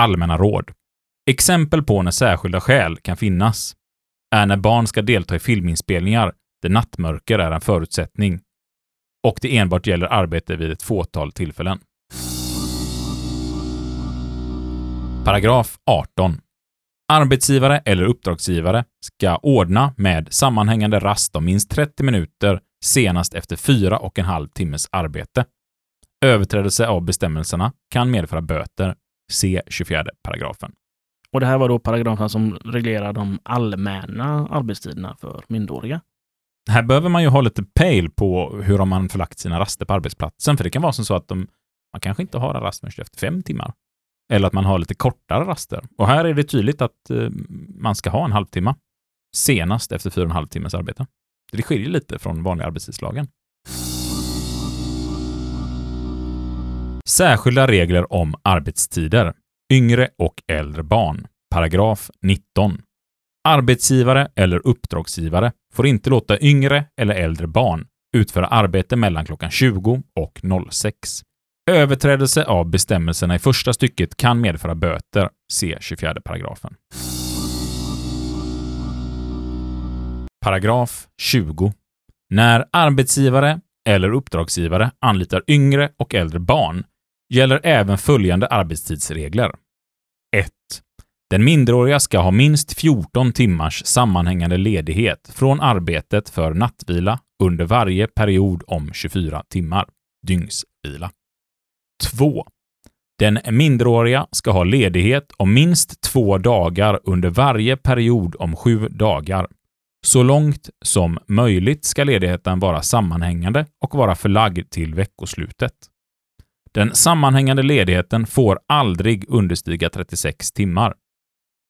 Allmänna råd. Exempel på när särskilda skäl kan finnas är när barn ska delta i filminspelningar där nattmörker är en förutsättning och det enbart gäller arbete vid ett fåtal tillfällen. Paragraf 18. Arbetsgivare eller uppdragsgivare ska ordna med sammanhängande rast om minst 30 minuter senast efter fyra och en halv timmes arbete. Överträdelse av bestämmelserna kan medföra böter. Se 24 paragrafen. Och det här var då paragrafen som reglerar de allmänna arbetstiderna för minderåriga. Här behöver man ju ha lite pejl på hur har man förlagt sina raster på arbetsplatsen, för det kan vara som så att de, man kanske inte har en rast förrän efter fem timmar. Eller att man har lite kortare raster. Och här är det tydligt att eh, man ska ha en halvtimme senast efter fyra och en halv timmes arbete. Det skiljer lite från vanliga arbetstidslagen. Särskilda regler om arbetstider. Yngre och äldre barn. Paragraf 19. Arbetsgivare eller uppdragsgivare får inte låta yngre eller äldre barn utföra arbete mellan klockan 20 och 06. Överträdelse av bestämmelserna i första stycket kan medföra böter. Se 24 paragrafen. Paragraf 20. När arbetsgivare eller uppdragsgivare anlitar yngre och äldre barn gäller även följande arbetstidsregler. 1. Den minderåriga ska ha minst 14 timmars sammanhängande ledighet från arbetet för nattvila under varje period om 24 timmar, dygnsvila. 2. Den minderåriga ska ha ledighet om minst två dagar under varje period om sju dagar. Så långt som möjligt ska ledigheten vara sammanhängande och vara förlagd till veckoslutet. Den sammanhängande ledigheten får aldrig understiga 36 timmar.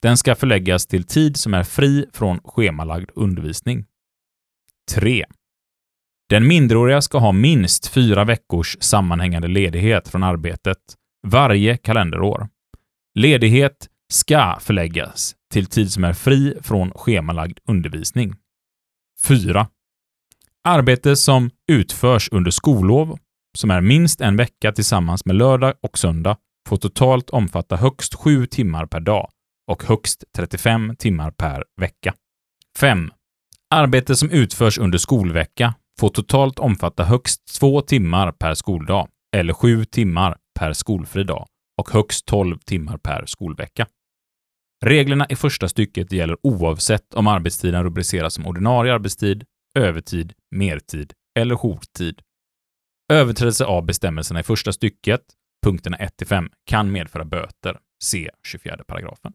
Den ska förläggas till tid som är fri från schemalagd undervisning. 3. Den minderåriga ska ha minst fyra veckors sammanhängande ledighet från arbetet varje kalenderår. Ledighet ska förläggas till tid som är fri från schemalagd undervisning. 4. Arbete som utförs under skollov, som är minst en vecka tillsammans med lördag och söndag, får totalt omfatta högst 7 timmar per dag och högst 35 timmar per vecka. 5. Arbete som utförs under skolvecka får totalt omfatta högst 2 timmar per skoldag eller 7 timmar per skolfri dag och högst 12 timmar per skolvecka. Reglerna i första stycket gäller oavsett om arbetstiden rubriceras som ordinarie arbetstid, övertid, mertid eller jourtid. Överträdelse av bestämmelserna i första stycket, punkterna 1-5, kan medföra böter. Se 24 paragrafen.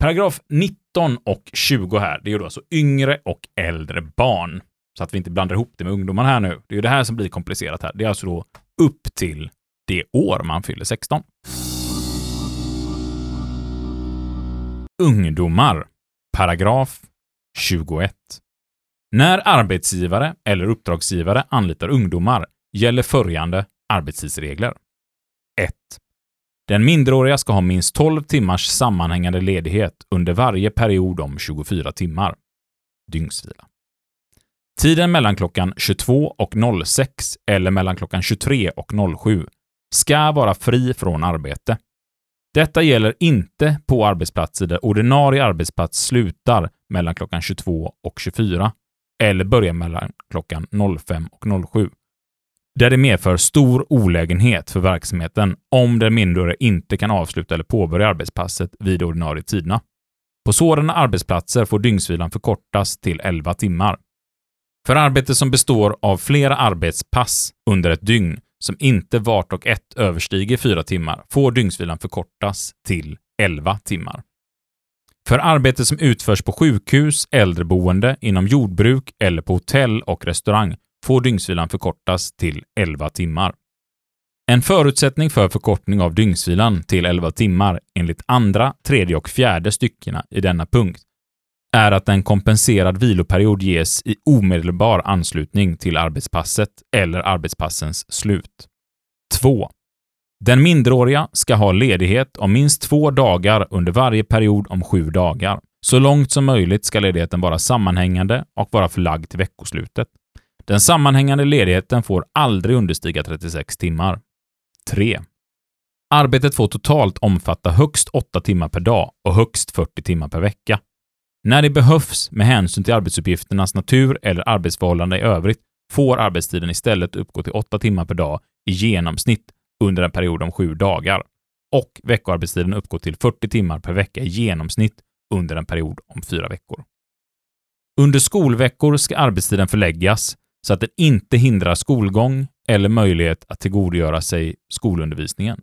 Paragraf 19 och 20 här, det är ju då alltså yngre och äldre barn. Så att vi inte blandar ihop det med ungdomar här nu. Det är ju det här som blir komplicerat här. Det är alltså då upp till det år man fyller 16. Ungdomar. Paragraf 21. När arbetsgivare eller uppdragsgivare anlitar ungdomar gäller följande arbetstidsregler. 1. Den minderåriga ska ha minst 12 timmars sammanhängande ledighet under varje period om 24 timmar. Dygnsvila. Tiden mellan klockan 22 och 06 eller mellan klockan 23 och 07 ska vara fri från arbete. Detta gäller inte på arbetsplatser där ordinarie arbetsplats slutar mellan klockan 22 och 24 eller börjar mellan klockan 05 och 07 där det medför stor olägenhet för verksamheten om den mindre inte kan avsluta eller påbörja arbetspasset vid ordinarie tiderna. På sådana arbetsplatser får dygnsvilan förkortas till 11 timmar. För arbete som består av flera arbetspass under ett dygn som inte vart och ett överstiger 4 timmar får dygnsvilan förkortas till 11 timmar. För arbete som utförs på sjukhus, äldreboende, inom jordbruk eller på hotell och restaurang får dygnsvilan förkortas till 11 timmar. En förutsättning för förkortning av dygnsvilan till 11 timmar enligt andra, tredje och fjärde styckena i denna punkt är att en kompenserad viloperiod ges i omedelbar anslutning till arbetspasset eller arbetspassens slut. 2. Den minderåriga ska ha ledighet om minst två dagar under varje period om sju dagar. Så långt som möjligt ska ledigheten vara sammanhängande och vara förlagd till veckoslutet. Den sammanhängande ledigheten får aldrig understiga 36 timmar. 3. Arbetet får totalt omfatta högst 8 timmar per dag och högst 40 timmar per vecka. När det behövs med hänsyn till arbetsuppgifternas natur eller arbetsförhållanden i övrigt får arbetstiden istället uppgå till 8 timmar per dag i genomsnitt under en period om 7 dagar och veckoarbetstiden uppgår till 40 timmar per vecka i genomsnitt under en period om 4 veckor. Under skolveckor ska arbetstiden förläggas så att den inte hindrar skolgång eller möjlighet att tillgodogöra sig skolundervisningen.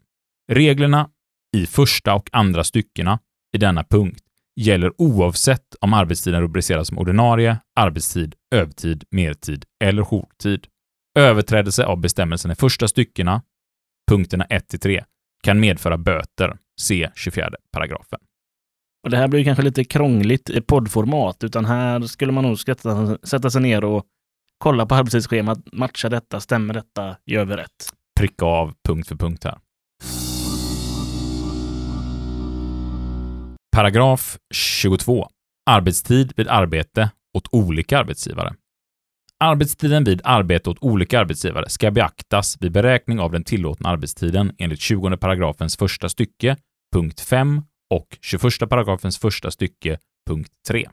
Reglerna i första och andra styckena i denna punkt gäller oavsett om arbetstiden rubriceras som ordinarie, arbetstid, övertid, mertid eller jourtid. Överträdelse av bestämmelsen i första styckena, punkterna 1-3, kan medföra böter. Se 24 paragrafen. Och det här blir kanske lite krångligt i poddformat, utan här skulle man nog sätta, sätta sig ner och kolla på arbetstidsschemat, matcha detta, stämmer detta, gör vi rätt? Pricka av punkt för punkt här. Paragraf 22. Arbetstid vid arbete åt olika arbetsgivare. Arbetstiden vid arbete åt olika arbetsgivare ska beaktas vid beräkning av den tillåtna arbetstiden enligt 20 paragrafens första stycke, punkt 5 och 21 paragrafens första stycke, punkt 3.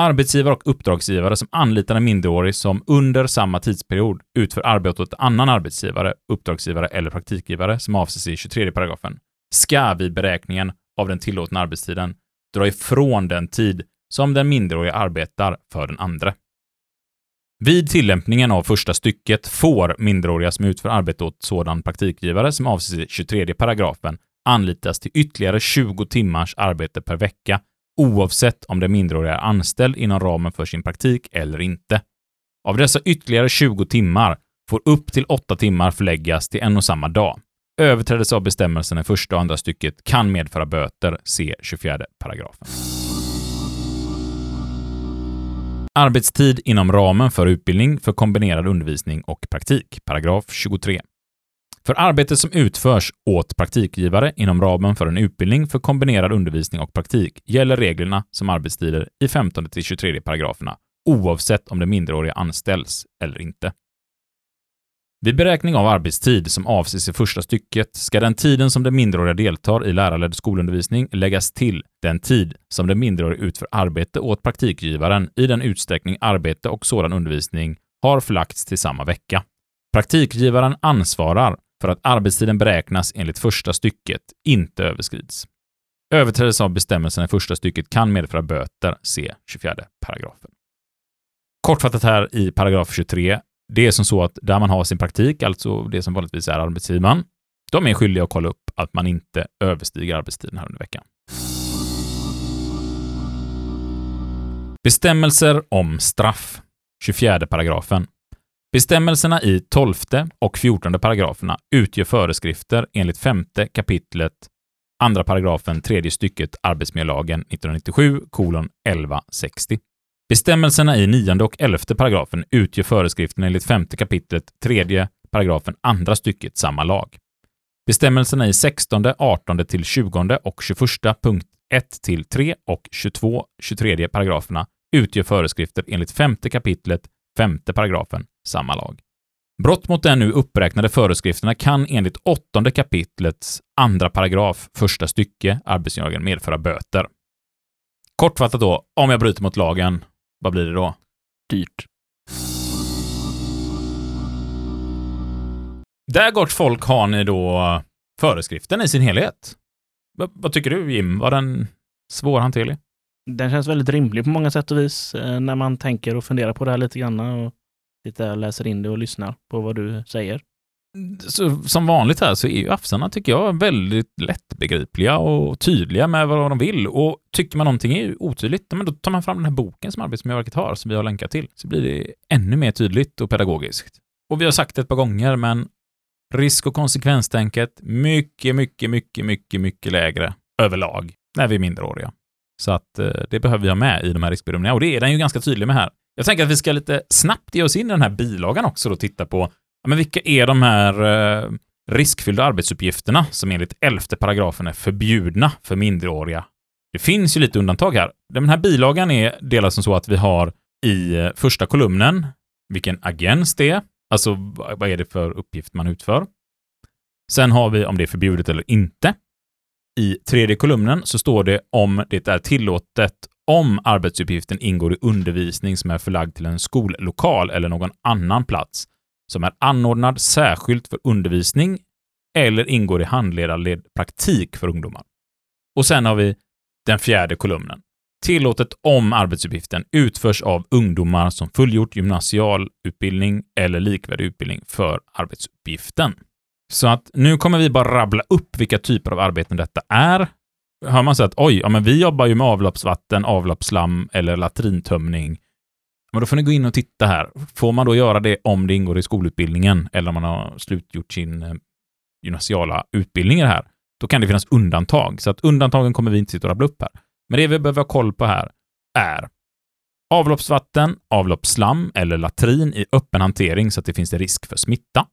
Arbetsgivare och uppdragsgivare som anlitar en minderårig som under samma tidsperiod utför arbete åt annan arbetsgivare, uppdragsgivare eller praktikgivare som avses i 23 paragrafen ska vid beräkningen av den tillåtna arbetstiden dra ifrån den tid som den minderåriga arbetar för den andra. Vid tillämpningen av första stycket får minderåriga som utför arbete åt sådan praktikgivare som avses i 23 paragrafen anlitas till ytterligare 20 timmars arbete per vecka oavsett om den minderåriga är anställd inom ramen för sin praktik eller inte. Av dessa ytterligare 20 timmar får upp till 8 timmar förläggas till en och samma dag. Överträdelse av bestämmelserna i första och andra stycket kan medföra böter, se 24 paragrafen. Arbetstid inom ramen för utbildning för kombinerad undervisning och praktik, paragraf 23. För arbete som utförs åt praktikgivare inom ramen för en utbildning för kombinerad undervisning och praktik gäller reglerna som arbetstider i 15 till 23 paragraferna, oavsett om det minderåriga anställs eller inte. Vid beräkning av arbetstid som avses i första stycket ska den tiden som den minderåriga deltar i lärarledd skolundervisning läggas till den tid som den minderåriga utför arbete åt praktikgivaren i den utsträckning arbete och sådan undervisning har förlagts till samma vecka. Praktikgivaren ansvarar för att arbetstiden beräknas enligt första stycket inte överskrids. Överträdelse av bestämmelserna i första stycket kan medföra böter, se 24 paragrafen. Kortfattat här i paragraf 23 det är som så att där man har sin praktik, alltså det som vanligtvis är arbetsgivaren, de är skyldiga att kolla upp att man inte överstiger arbetstiden här under veckan. Bestämmelser om straff. 24 paragrafen. Bestämmelserna i 12 och 14 paragraferna utgör föreskrifter enligt 5 kapitlet andra paragrafen tredje stycket Arbetsmiljölagen 1997 kolon 1160. Bestämmelserna i 9 och 11 paragrafen utgör föreskrifterna enligt 5 kapitlet 3 paragrafen andra stycket samma lag. Bestämmelserna i 16, 18 till 20 och 21 punkt 1 till 3 och 22, 23 paragraferna utgör föreskrifter enligt 5 kapitlet 5 paragrafen samma lag. Brott mot den nu uppräknade föreskrifterna kan enligt 8 kapitlets andra paragraf första stycke arbetsmiljölagen medföra böter. Kortfattat då, om jag bryter mot lagen vad blir det då? Dyrt. Där gott folk har ni då föreskriften i sin helhet. V vad tycker du Jim? Var den svårhanterlig? Den känns väldigt rimlig på många sätt och vis eh, när man tänker och funderar på det här lite grann och sitter och läser in det och lyssnar på vad du säger så, som vanligt här så är ju afsarna, tycker jag, väldigt lättbegripliga och tydliga med vad de vill. Och tycker man någonting är otydligt, men då tar man fram den här boken som Arbetsmiljöverket har, som vi har länkat till, så blir det ännu mer tydligt och pedagogiskt. Och vi har sagt det ett par gånger, men risk och konsekvenstänket mycket, mycket, mycket, mycket, mycket lägre överlag när vi är minderåriga. Så att eh, det behöver vi ha med i de här riskbedömningarna och det är den ju ganska tydlig med här. Jag tänker att vi ska lite snabbt ge oss in i den här bilagan också och titta på men vilka är de här eh, riskfyllda arbetsuppgifterna som enligt elfte paragrafen är förbjudna för minderåriga? Det finns ju lite undantag här. Den här bilagan är delad som så att vi har i eh, första kolumnen vilken agens det är, alltså vad är det för uppgift man utför. Sen har vi om det är förbjudet eller inte. I tredje kolumnen så står det om det är tillåtet om arbetsuppgiften ingår i undervisning som är förlagd till en skollokal eller någon annan plats som är anordnad särskilt för undervisning eller ingår i handledarledd praktik för ungdomar. Och sen har vi den fjärde kolumnen. Tillåtet om arbetsuppgiften utförs av ungdomar som fullgjort gymnasial utbildning eller likvärdig utbildning för arbetsuppgiften. Så att nu kommer vi bara rabbla upp vilka typer av arbeten detta är. Hör man så att oj, ja men vi jobbar ju med avloppsvatten, avloppsslam eller latrintömning men då får ni gå in och titta här. Får man då göra det om det ingår i skolutbildningen eller om man har slutgjort sin eh, gymnasiala utbildning här, då kan det finnas undantag. Så att undantagen kommer vi inte sitta och rabbla upp här. Men det vi behöver ha koll på här är avloppsvatten, avloppsslam eller latrin i öppen hantering så att det finns risk för smitta.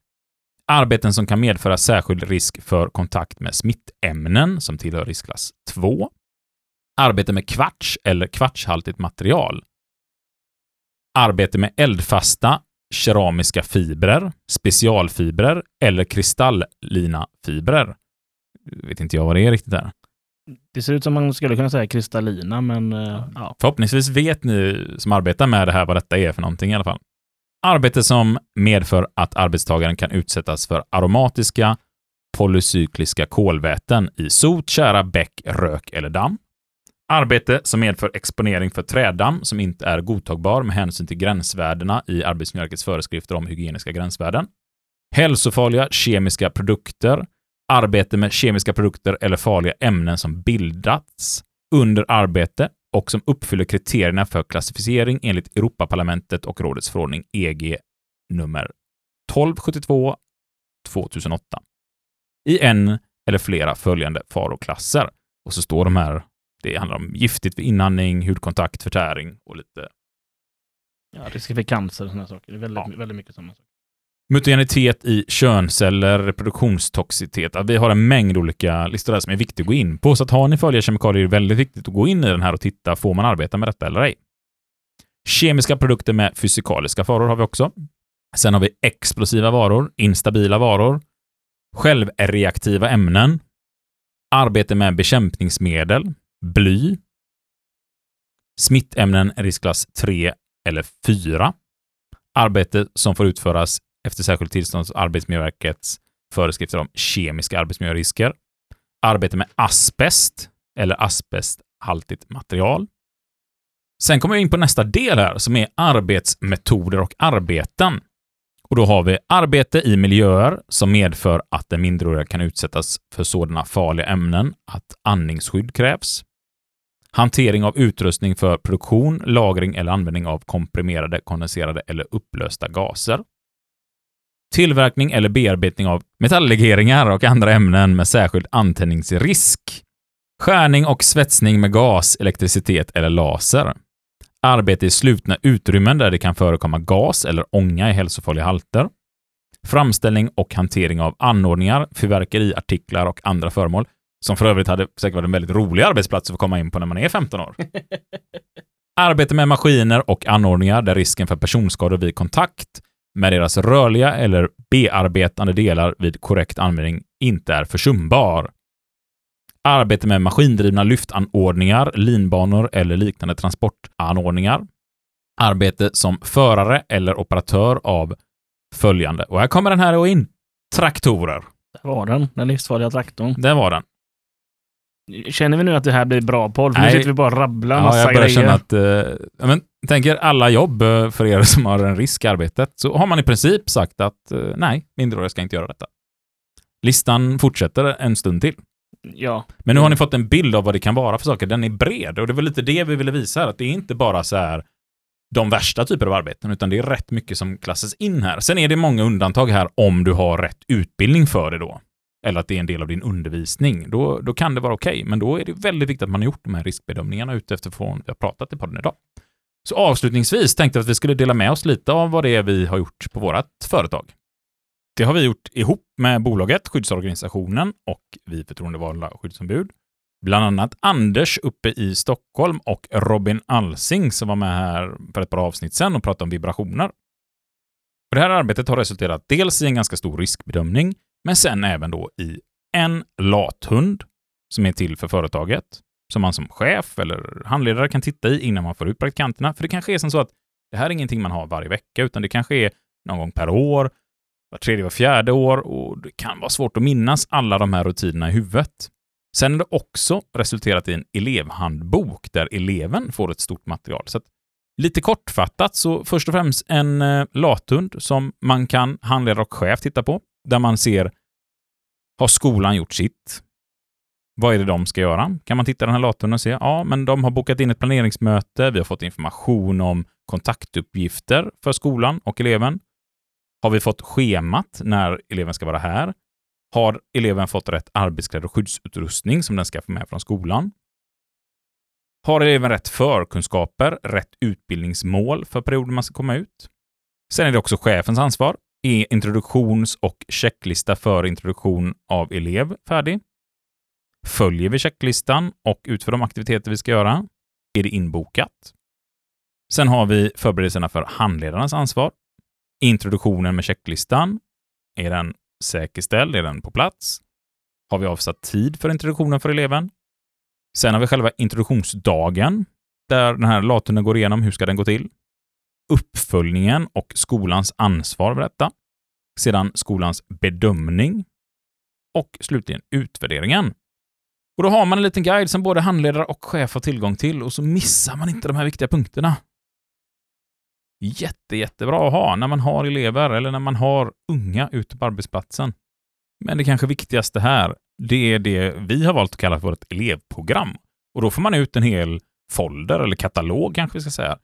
Arbeten som kan medföra särskild risk för kontakt med smittämnen som tillhör riskklass 2. Arbete med kvarts eller kvartshaltigt material arbete med eldfasta keramiska fibrer, specialfibrer eller kristallina fibrer. Vet inte jag vad det är riktigt där. Det ser ut som man skulle kunna säga kristallina, men uh, ja. Förhoppningsvis vet ni som arbetar med det här vad detta är för någonting i alla fall. Arbete som medför att arbetstagaren kan utsättas för aromatiska, polycykliska kolväten i sot, kära, bäck, rök eller damm. Arbete som medför exponering för trädamm som inte är godtagbar med hänsyn till gränsvärdena i Arbetsmiljöverkets föreskrifter om hygieniska gränsvärden. Hälsofarliga kemiska produkter. Arbete med kemiska produkter eller farliga ämnen som bildats under arbete och som uppfyller kriterierna för klassificering enligt Europaparlamentet och rådets förordning EG nummer 1272 2008 i en eller flera följande faroklasser. Och så står de här, det handlar om giftigt vid inandning, hudkontakt, förtäring och lite... Ja, risker för cancer och sådana saker. Det är väldigt, Ja. väldigt mycket sådana saker. Mutagenitet i könsceller, reproduktionstoxitet. Vi har en mängd olika listor där som är viktiga att gå in på. Så att har ni farliga kemikalier är det väldigt viktigt att gå in i den här och titta, får man arbeta med detta eller ej? Kemiska produkter med fysikaliska faror har vi också. Sen har vi explosiva varor, instabila varor, självreaktiva ämnen, arbete med bekämpningsmedel, bly, smittämnen riskklass 3 eller 4, arbete som får utföras efter särskilt tillstånd Arbetsmiljöverkets föreskrifter om kemiska arbetsmiljörisker, arbete med asbest eller asbesthaltigt material. Sen kommer vi in på nästa del här som är arbetsmetoder och arbeten. Och då har vi arbete i miljöer som medför att den minderåriga kan utsättas för sådana farliga ämnen att andningsskydd krävs. Hantering av utrustning för produktion, lagring eller användning av komprimerade, kondenserade eller upplösta gaser. Tillverkning eller bearbetning av metalllegeringar och andra ämnen med särskild antändningsrisk. Skärning och svetsning med gas, elektricitet eller laser. Arbete i slutna utrymmen där det kan förekomma gas eller ånga i hälsofarliga halter. Framställning och hantering av anordningar, fyrverkeriartiklar och andra föremål, som för övrigt hade säkert varit en väldigt rolig arbetsplats att komma in på när man är 15 år. Arbete med maskiner och anordningar där risken för personskador vid kontakt med deras rörliga eller bearbetande delar vid korrekt användning inte är försumbar. Arbete med maskindrivna lyftanordningar, linbanor eller liknande transportanordningar. Arbete som förare eller operatör av följande. Och här kommer den här in. Traktorer. Där var den, den livsfarliga traktorn. Där var den. Känner vi nu att det här blir bra podd? Nu sitter vi bara och rabblar Ja, massa jag börjar grejer. känna att... Eh, men, tänk er alla jobb eh, för er som har en risk i arbetet. Så har man i princip sagt att eh, nej, minderåriga ska inte göra detta. Listan fortsätter en stund till. Ja, Men nu har ni fått en bild av vad det kan vara för saker. Den är bred och det var lite det vi ville visa här, att det är inte bara så här de värsta typer av arbeten, utan det är rätt mycket som klassas in här. Sen är det många undantag här om du har rätt utbildning för det då. Eller att det är en del av din undervisning. Då, då kan det vara okej, men då är det väldigt viktigt att man har gjort de här riskbedömningarna utifrån vi har pratat i podden idag. Så avslutningsvis tänkte jag att vi skulle dela med oss lite av vad det är vi har gjort på vårt företag. Det har vi gjort ihop med bolaget, skyddsorganisationen och vi förtroendevalda skyddsombud. Bland annat Anders uppe i Stockholm och Robin Alsing som var med här för ett par avsnitt sedan och pratade om vibrationer. Och det här arbetet har resulterat dels i en ganska stor riskbedömning, men sen även då i en lathund som är till för företaget, som man som chef eller handledare kan titta i innan man får ut praktikanterna. För det kanske är som så att det här är ingenting man har varje vecka, utan det kanske är någon gång per år, var tredje, var fjärde år och det kan vara svårt att minnas alla de här rutinerna i huvudet. Sen har det också resulterat i en elevhandbok där eleven får ett stort material. Så att, lite kortfattat så först och främst en eh, lathund som man kan handledare och chef titta på, där man ser har skolan gjort sitt? Vad är det de ska göra? Kan man titta i den här datorn och se, ja, men de har bokat in ett planeringsmöte, vi har fått information om kontaktuppgifter för skolan och eleven. Har vi fått schemat när eleven ska vara här? Har eleven fått rätt arbetskläder och skyddsutrustning som den ska få med från skolan? Har eleven rätt förkunskaper, rätt utbildningsmål för perioden man ska komma ut? Sen är det också chefens ansvar. Är introduktions och checklista för introduktion av elev färdig? Följer vi checklistan och utför de aktiviteter vi ska göra? Är det inbokat? Sen har vi förberedelserna för handledarnas ansvar. Introduktionen med checklistan. Är den säkerställd? Är den på plats? Har vi avsatt tid för introduktionen för eleven? Sen har vi själva introduktionsdagen, där den här lathunden går igenom hur ska den gå till. Uppföljningen och skolans ansvar för detta. Sedan skolans bedömning. och slutligen utvärderingen. Och då har man en liten guide som både handledare och chef har tillgång till och så missar man inte de här viktiga punkterna. Jätte, jättebra att ha när man har elever eller när man har unga ute på arbetsplatsen. Men det kanske viktigaste här, det är det vi har valt att kalla för ett elevprogram. Och då får man ut en hel folder, eller katalog kanske vi ska säga.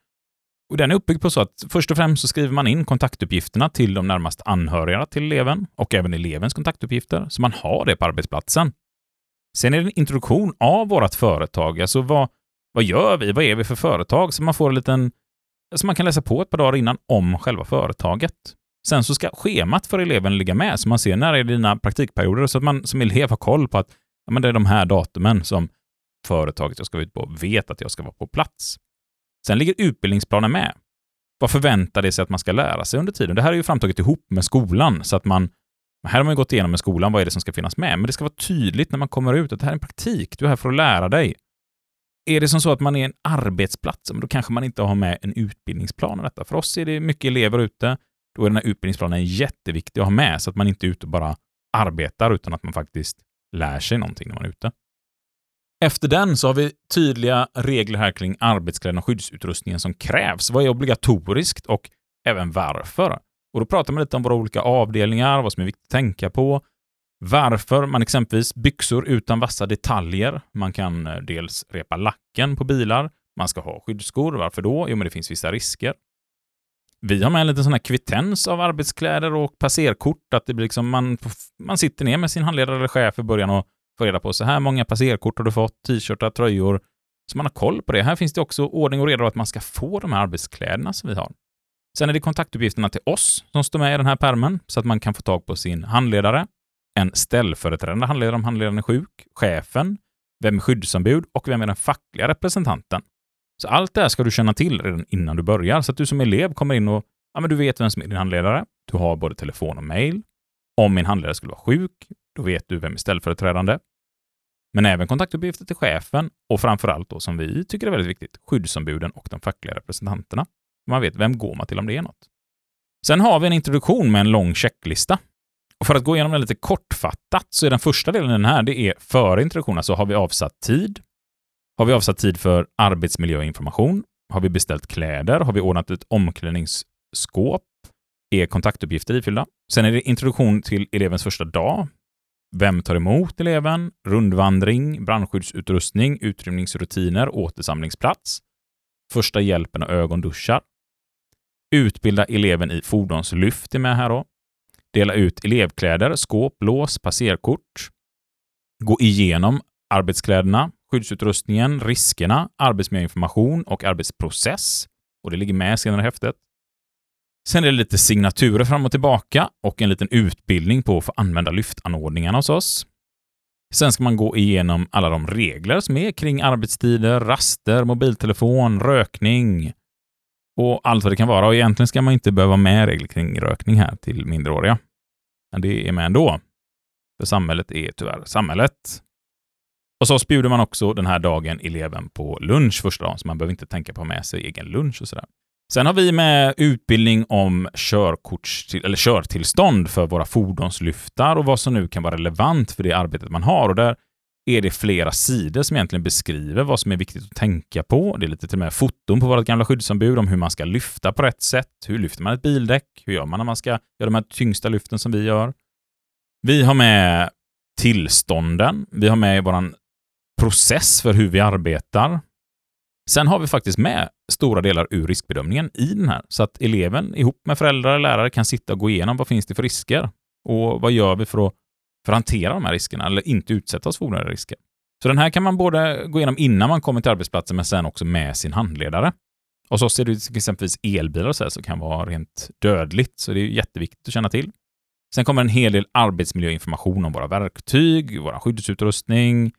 Och den är uppbyggd på så att först och främst så skriver man in kontaktuppgifterna till de närmast anhöriga till eleven och även elevens kontaktuppgifter, så man har det på arbetsplatsen. Sen är det en introduktion av vårt företag, alltså vad, vad gör vi, vad är vi för företag, så man får en liten, så man kan läsa på ett par dagar innan om själva företaget. Sen så ska schemat för eleven ligga med, så man ser när är dina praktikperioder, så att man som elev har koll på att ja, men det är de här datumen som företaget jag ska ut på vet att jag ska vara på plats. Sen ligger utbildningsplanen med. Vad förväntar det sig att man ska lära sig under tiden? Det här är ju framtaget ihop med skolan, så att man här har man ju gått igenom med skolan, vad är det som ska finnas med? Men det ska vara tydligt när man kommer ut att det här är en praktik, du är här för att lära dig. Är det som så att man är en arbetsplats, då kanske man inte har med en utbildningsplan och detta. För oss är det mycket elever ute, då är den här utbildningsplanen jätteviktig att ha med, så att man inte är ute och bara arbetar, utan att man faktiskt lär sig någonting när man är ute. Efter den så har vi tydliga regler här kring arbetskläderna och skyddsutrustningen som krävs. Vad är obligatoriskt och även varför? Och då pratar man lite om våra olika avdelningar, vad som är viktigt att tänka på, varför man exempelvis byxor utan vassa detaljer. Man kan eh, dels repa lacken på bilar. Man ska ha skyddsskor. Varför då? Jo, men det finns vissa risker. Vi har med en liten sån här kvittens av arbetskläder och passerkort. Att det blir liksom man, man sitter ner med sin handledare eller chef i början och få reda på så här många passerkort har du fått, t-shirtar, tröjor. Så man har koll på det. Här finns det också ordning och reda att man ska få de här arbetskläderna som vi har. Sen är det kontaktuppgifterna till oss som står med i den här permen så att man kan få tag på sin handledare, en ställföreträdande handledare om handledaren är sjuk, chefen, vem är skyddsombud och vem är den fackliga representanten. Så allt det här ska du känna till redan innan du börjar, så att du som elev kommer in och ja, men du vet vem som är din handledare. Du har både telefon och mail. Om min handledare skulle vara sjuk, då vet du vem är ställföreträdande. Men även kontaktuppgifter till chefen och framför allt då, som vi tycker är väldigt viktigt, skyddsombuden och de fackliga representanterna. Man vet vem går man till om det är något. Sen har vi en introduktion med en lång checklista. Och för att gå igenom den lite kortfattat så är den första delen i den här, det är före introduktionen, så alltså, har vi avsatt tid. Har vi avsatt tid för arbetsmiljöinformation? Har vi beställt kläder? Har vi ordnat ett omklädningsskåp? Är kontaktuppgifter ifyllda? Sen är det introduktion till elevens första dag. Vem tar emot eleven? Rundvandring, brandskyddsutrustning, utrymningsrutiner, återsamlingsplats. Första hjälpen och ögonduschar. Utbilda eleven i fordonslyft är med här då. Dela ut elevkläder, skåp, lås, passerkort. Gå igenom arbetskläderna, skyddsutrustningen, riskerna, arbetsmiljöinformation och arbetsprocess. Och det ligger med senare i häftet. Sen är det lite signaturer fram och tillbaka och en liten utbildning på att få använda lyftanordningarna hos oss. Sen ska man gå igenom alla de regler som är kring arbetstider, raster, mobiltelefon, rökning, och allt vad det kan vara. Och egentligen ska man inte behöva med regler kring rökning här till minderåriga. Men det är med ändå. För samhället är tyvärr samhället. Och så bjuder man också den här dagen eleven på lunch första dagen, så man behöver inte tänka på att ha med sig egen lunch och sådär. Sen har vi med utbildning om körkorts eller körtillstånd för våra fordonslyftar och vad som nu kan vara relevant för det arbetet man har. Och där är det flera sidor som egentligen beskriver vad som är viktigt att tänka på. Det är lite till och med foton på vårt gamla skyddsombud om hur man ska lyfta på rätt sätt. Hur lyfter man ett bildäck? Hur gör man när man ska göra de här tyngsta lyften som vi gör? Vi har med tillstånden. Vi har med vår process för hur vi arbetar. Sen har vi faktiskt med stora delar ur riskbedömningen i den här, så att eleven ihop med föräldrar och lärare kan sitta och gå igenom vad finns det för risker och vad gör vi för att för att hantera de här riskerna eller inte utsätta oss för onödiga risker. Så den här kan man både gå igenom innan man kommer till arbetsplatsen, men sen också med sin handledare. Och så ser det ut exempelvis elbilar och så här, som kan vara rent dödligt, så det är jätteviktigt att känna till. Sen kommer en hel del arbetsmiljöinformation om våra verktyg, vår skyddsutrustning,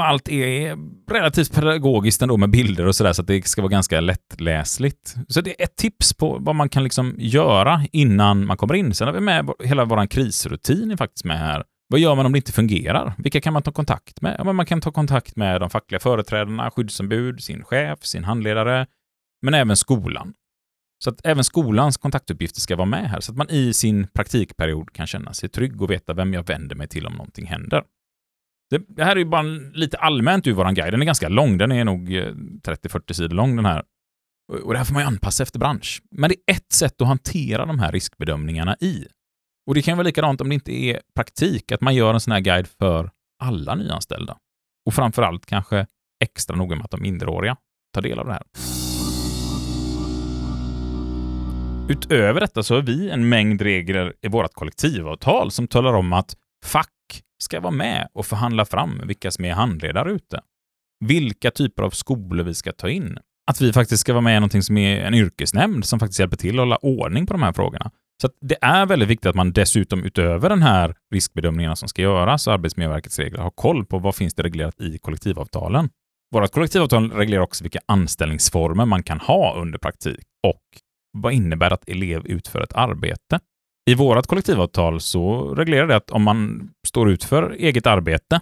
och allt är relativt pedagogiskt ändå med bilder och sådär, så att det ska vara ganska lättläsligt. Så det är ett tips på vad man kan liksom göra innan man kommer in. Sen har vi med hela vår krisrutin är faktiskt med här. Vad gör man om det inte fungerar? Vilka kan man ta kontakt med? Ja, man kan ta kontakt med de fackliga företrädarna, skyddsombud, sin chef, sin handledare, men även skolan. Så att även skolans kontaktuppgifter ska vara med här, så att man i sin praktikperiod kan känna sig trygg och veta vem jag vänder mig till om någonting händer. Det, det här är ju bara lite allmänt ur vår guide. Den är ganska lång, den är nog eh, 30-40 sidor lång den här. Och det här får man ju anpassa efter bransch. Men det är ett sätt att hantera de här riskbedömningarna i. Och det kan vara likadant om det inte är praktik, att man gör en sån här guide för alla nyanställda. Och framför allt kanske extra noga med att de minderåriga tar del av det här. Utöver detta så har vi en mängd regler i vårt kollektivavtal som talar om att fack ska vara med och förhandla fram vilka som är handledare ute. Vilka typer av skolor vi ska ta in. Att vi faktiskt ska vara med i någonting som är en yrkesnämnd som faktiskt hjälper till att hålla ordning på de här frågorna. Så det är väldigt viktigt att man dessutom utöver den här riskbedömningarna som ska göras, och Arbetsmiljöverkets regler, har koll på vad finns det reglerat i kollektivavtalen. Vårt kollektivavtal reglerar också vilka anställningsformer man kan ha under praktik och vad innebär att elev utför ett arbete. I vårt kollektivavtal så reglerar det att om man står ut för eget arbete,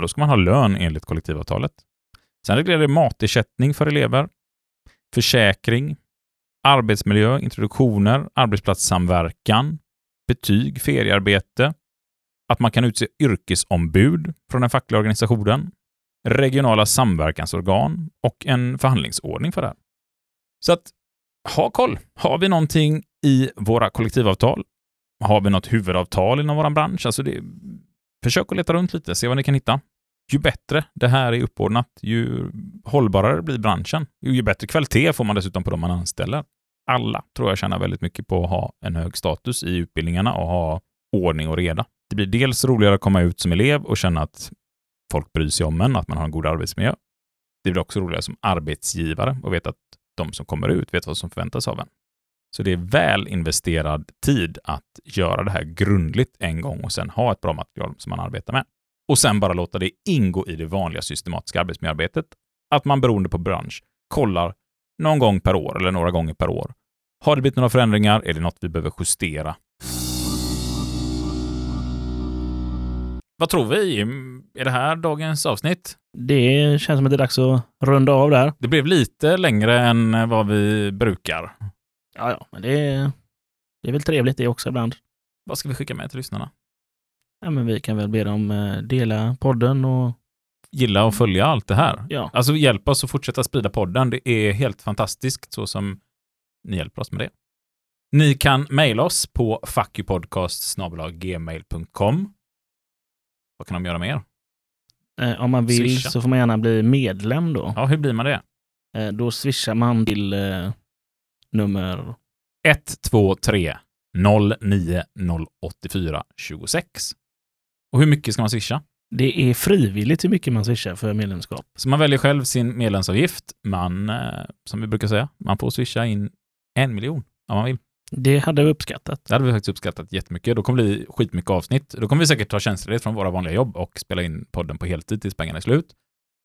då ska man ha lön enligt kollektivavtalet. Sen reglerar det matersättning för elever, försäkring, arbetsmiljö, introduktioner, arbetsplatssamverkan, betyg, feriearbete, att man kan utse yrkesombud från den fackliga organisationen, regionala samverkansorgan och en förhandlingsordning för det här. Så att ha koll. Har vi någonting i våra kollektivavtal? Har vi något huvudavtal inom vår bransch? Alltså det, försök att leta runt lite, se vad ni kan hitta. Ju bättre det här är uppordnat, ju hållbarare blir branschen. Ju bättre kvalitet får man dessutom på de man anställer. Alla tror jag tjänar väldigt mycket på att ha en hög status i utbildningarna och ha ordning och reda. Det blir dels roligare att komma ut som elev och känna att folk bryr sig om en, att man har en god arbetsmiljö. Det blir också roligare som arbetsgivare och veta att de som kommer ut vet vad som förväntas av en. Så det är väl investerad tid att göra det här grundligt en gång och sen ha ett bra material som man arbetar med. Och sen bara låta det ingå i det vanliga systematiska arbetsmiljöarbetet. Att man beroende på bransch kollar någon gång per år eller några gånger per år. Har det blivit några förändringar? Är det något vi behöver justera? Vad tror vi? Är det här dagens avsnitt? Det känns som att det är dags att runda av där. Det blev lite längre än vad vi brukar. Ja, ja, men det är, det är väl trevligt det också ibland. Vad ska vi skicka med till lyssnarna? Ja, men vi kan väl be dem eh, dela podden och gilla och följa allt det här. Ja. Alltså hjälp oss att fortsätta sprida podden. Det är helt fantastiskt så som ni hjälper oss med det. Ni kan mejla oss på fuckupodcast.gmail.com. Vad kan de göra mer? Eh, om man vill Swisha. så får man gärna bli medlem då. Ja, hur blir man det? Eh, då swishar man till eh, nummer 123 09 084 26. Och hur mycket ska man swisha? Det är frivilligt hur mycket man swishar för medlemskap. Så man väljer själv sin medlemsavgift. Man, eh, som vi brukar säga, man får swisha in en miljon om man vill. Det hade vi uppskattat. Det hade vi faktiskt uppskattat jättemycket. Då kommer det bli skitmycket avsnitt. Då kommer vi säkert ta tjänstledigt från våra vanliga jobb och spela in podden på heltid tills pengarna är slut.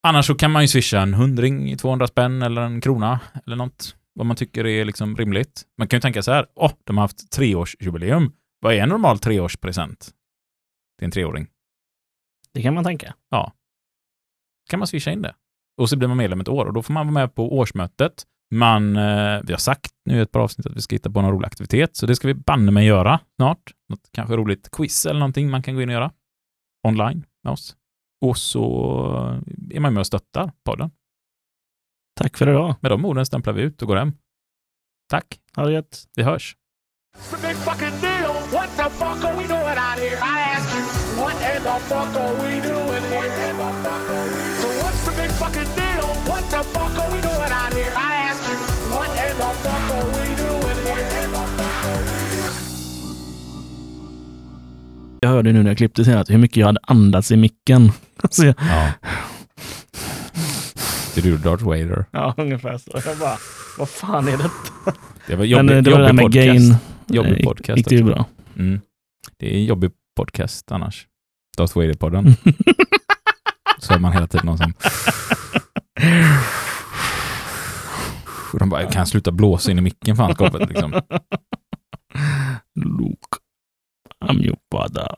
Annars så kan man ju swisha en hundring, 200 spänn eller en krona eller något. Vad man tycker är liksom rimligt. Man kan ju tänka så här, åh, oh, de har haft treårsjubileum. Vad är en normal treårspresent till en treåring? Det kan man tänka. Ja. kan man swisha in det. Och så blir man medlem ett år och då får man vara med på årsmötet. Man, eh, vi har sagt nu i ett par avsnitt att vi ska hitta på någon rolig aktivitet, så det ska vi banne mig göra snart. Något kanske roligt quiz eller någonting man kan gå in och göra online med oss. Och så är man med och stöttar podden. Tack för idag. Med de orden stämplar vi ut och går hem. Tack. Ha det gött. Vi hörs. What in the fuck are we doing here? So what's the big fucking deal? What the fuck are we doing out here? I ask you, what in the fuck are we doing here? Jag hörde nu när jag klippte senast hur mycket jag hade andats i micken. Alltså jag... Ja. Det du Darth Vader? Ja, ungefär så. Jag bara, vad fan är detta? Det var jobbig, Men eh, det var det där med podcast. gain. Jobbig eh, podcast. Gick det ju bra. Mm. Det är en jobbig podcast annars. Darth Vader-podden. så är man hela tiden någon som... de bara, kan jag sluta blåsa in i micken fanskapet liksom? Luke, I'm your father.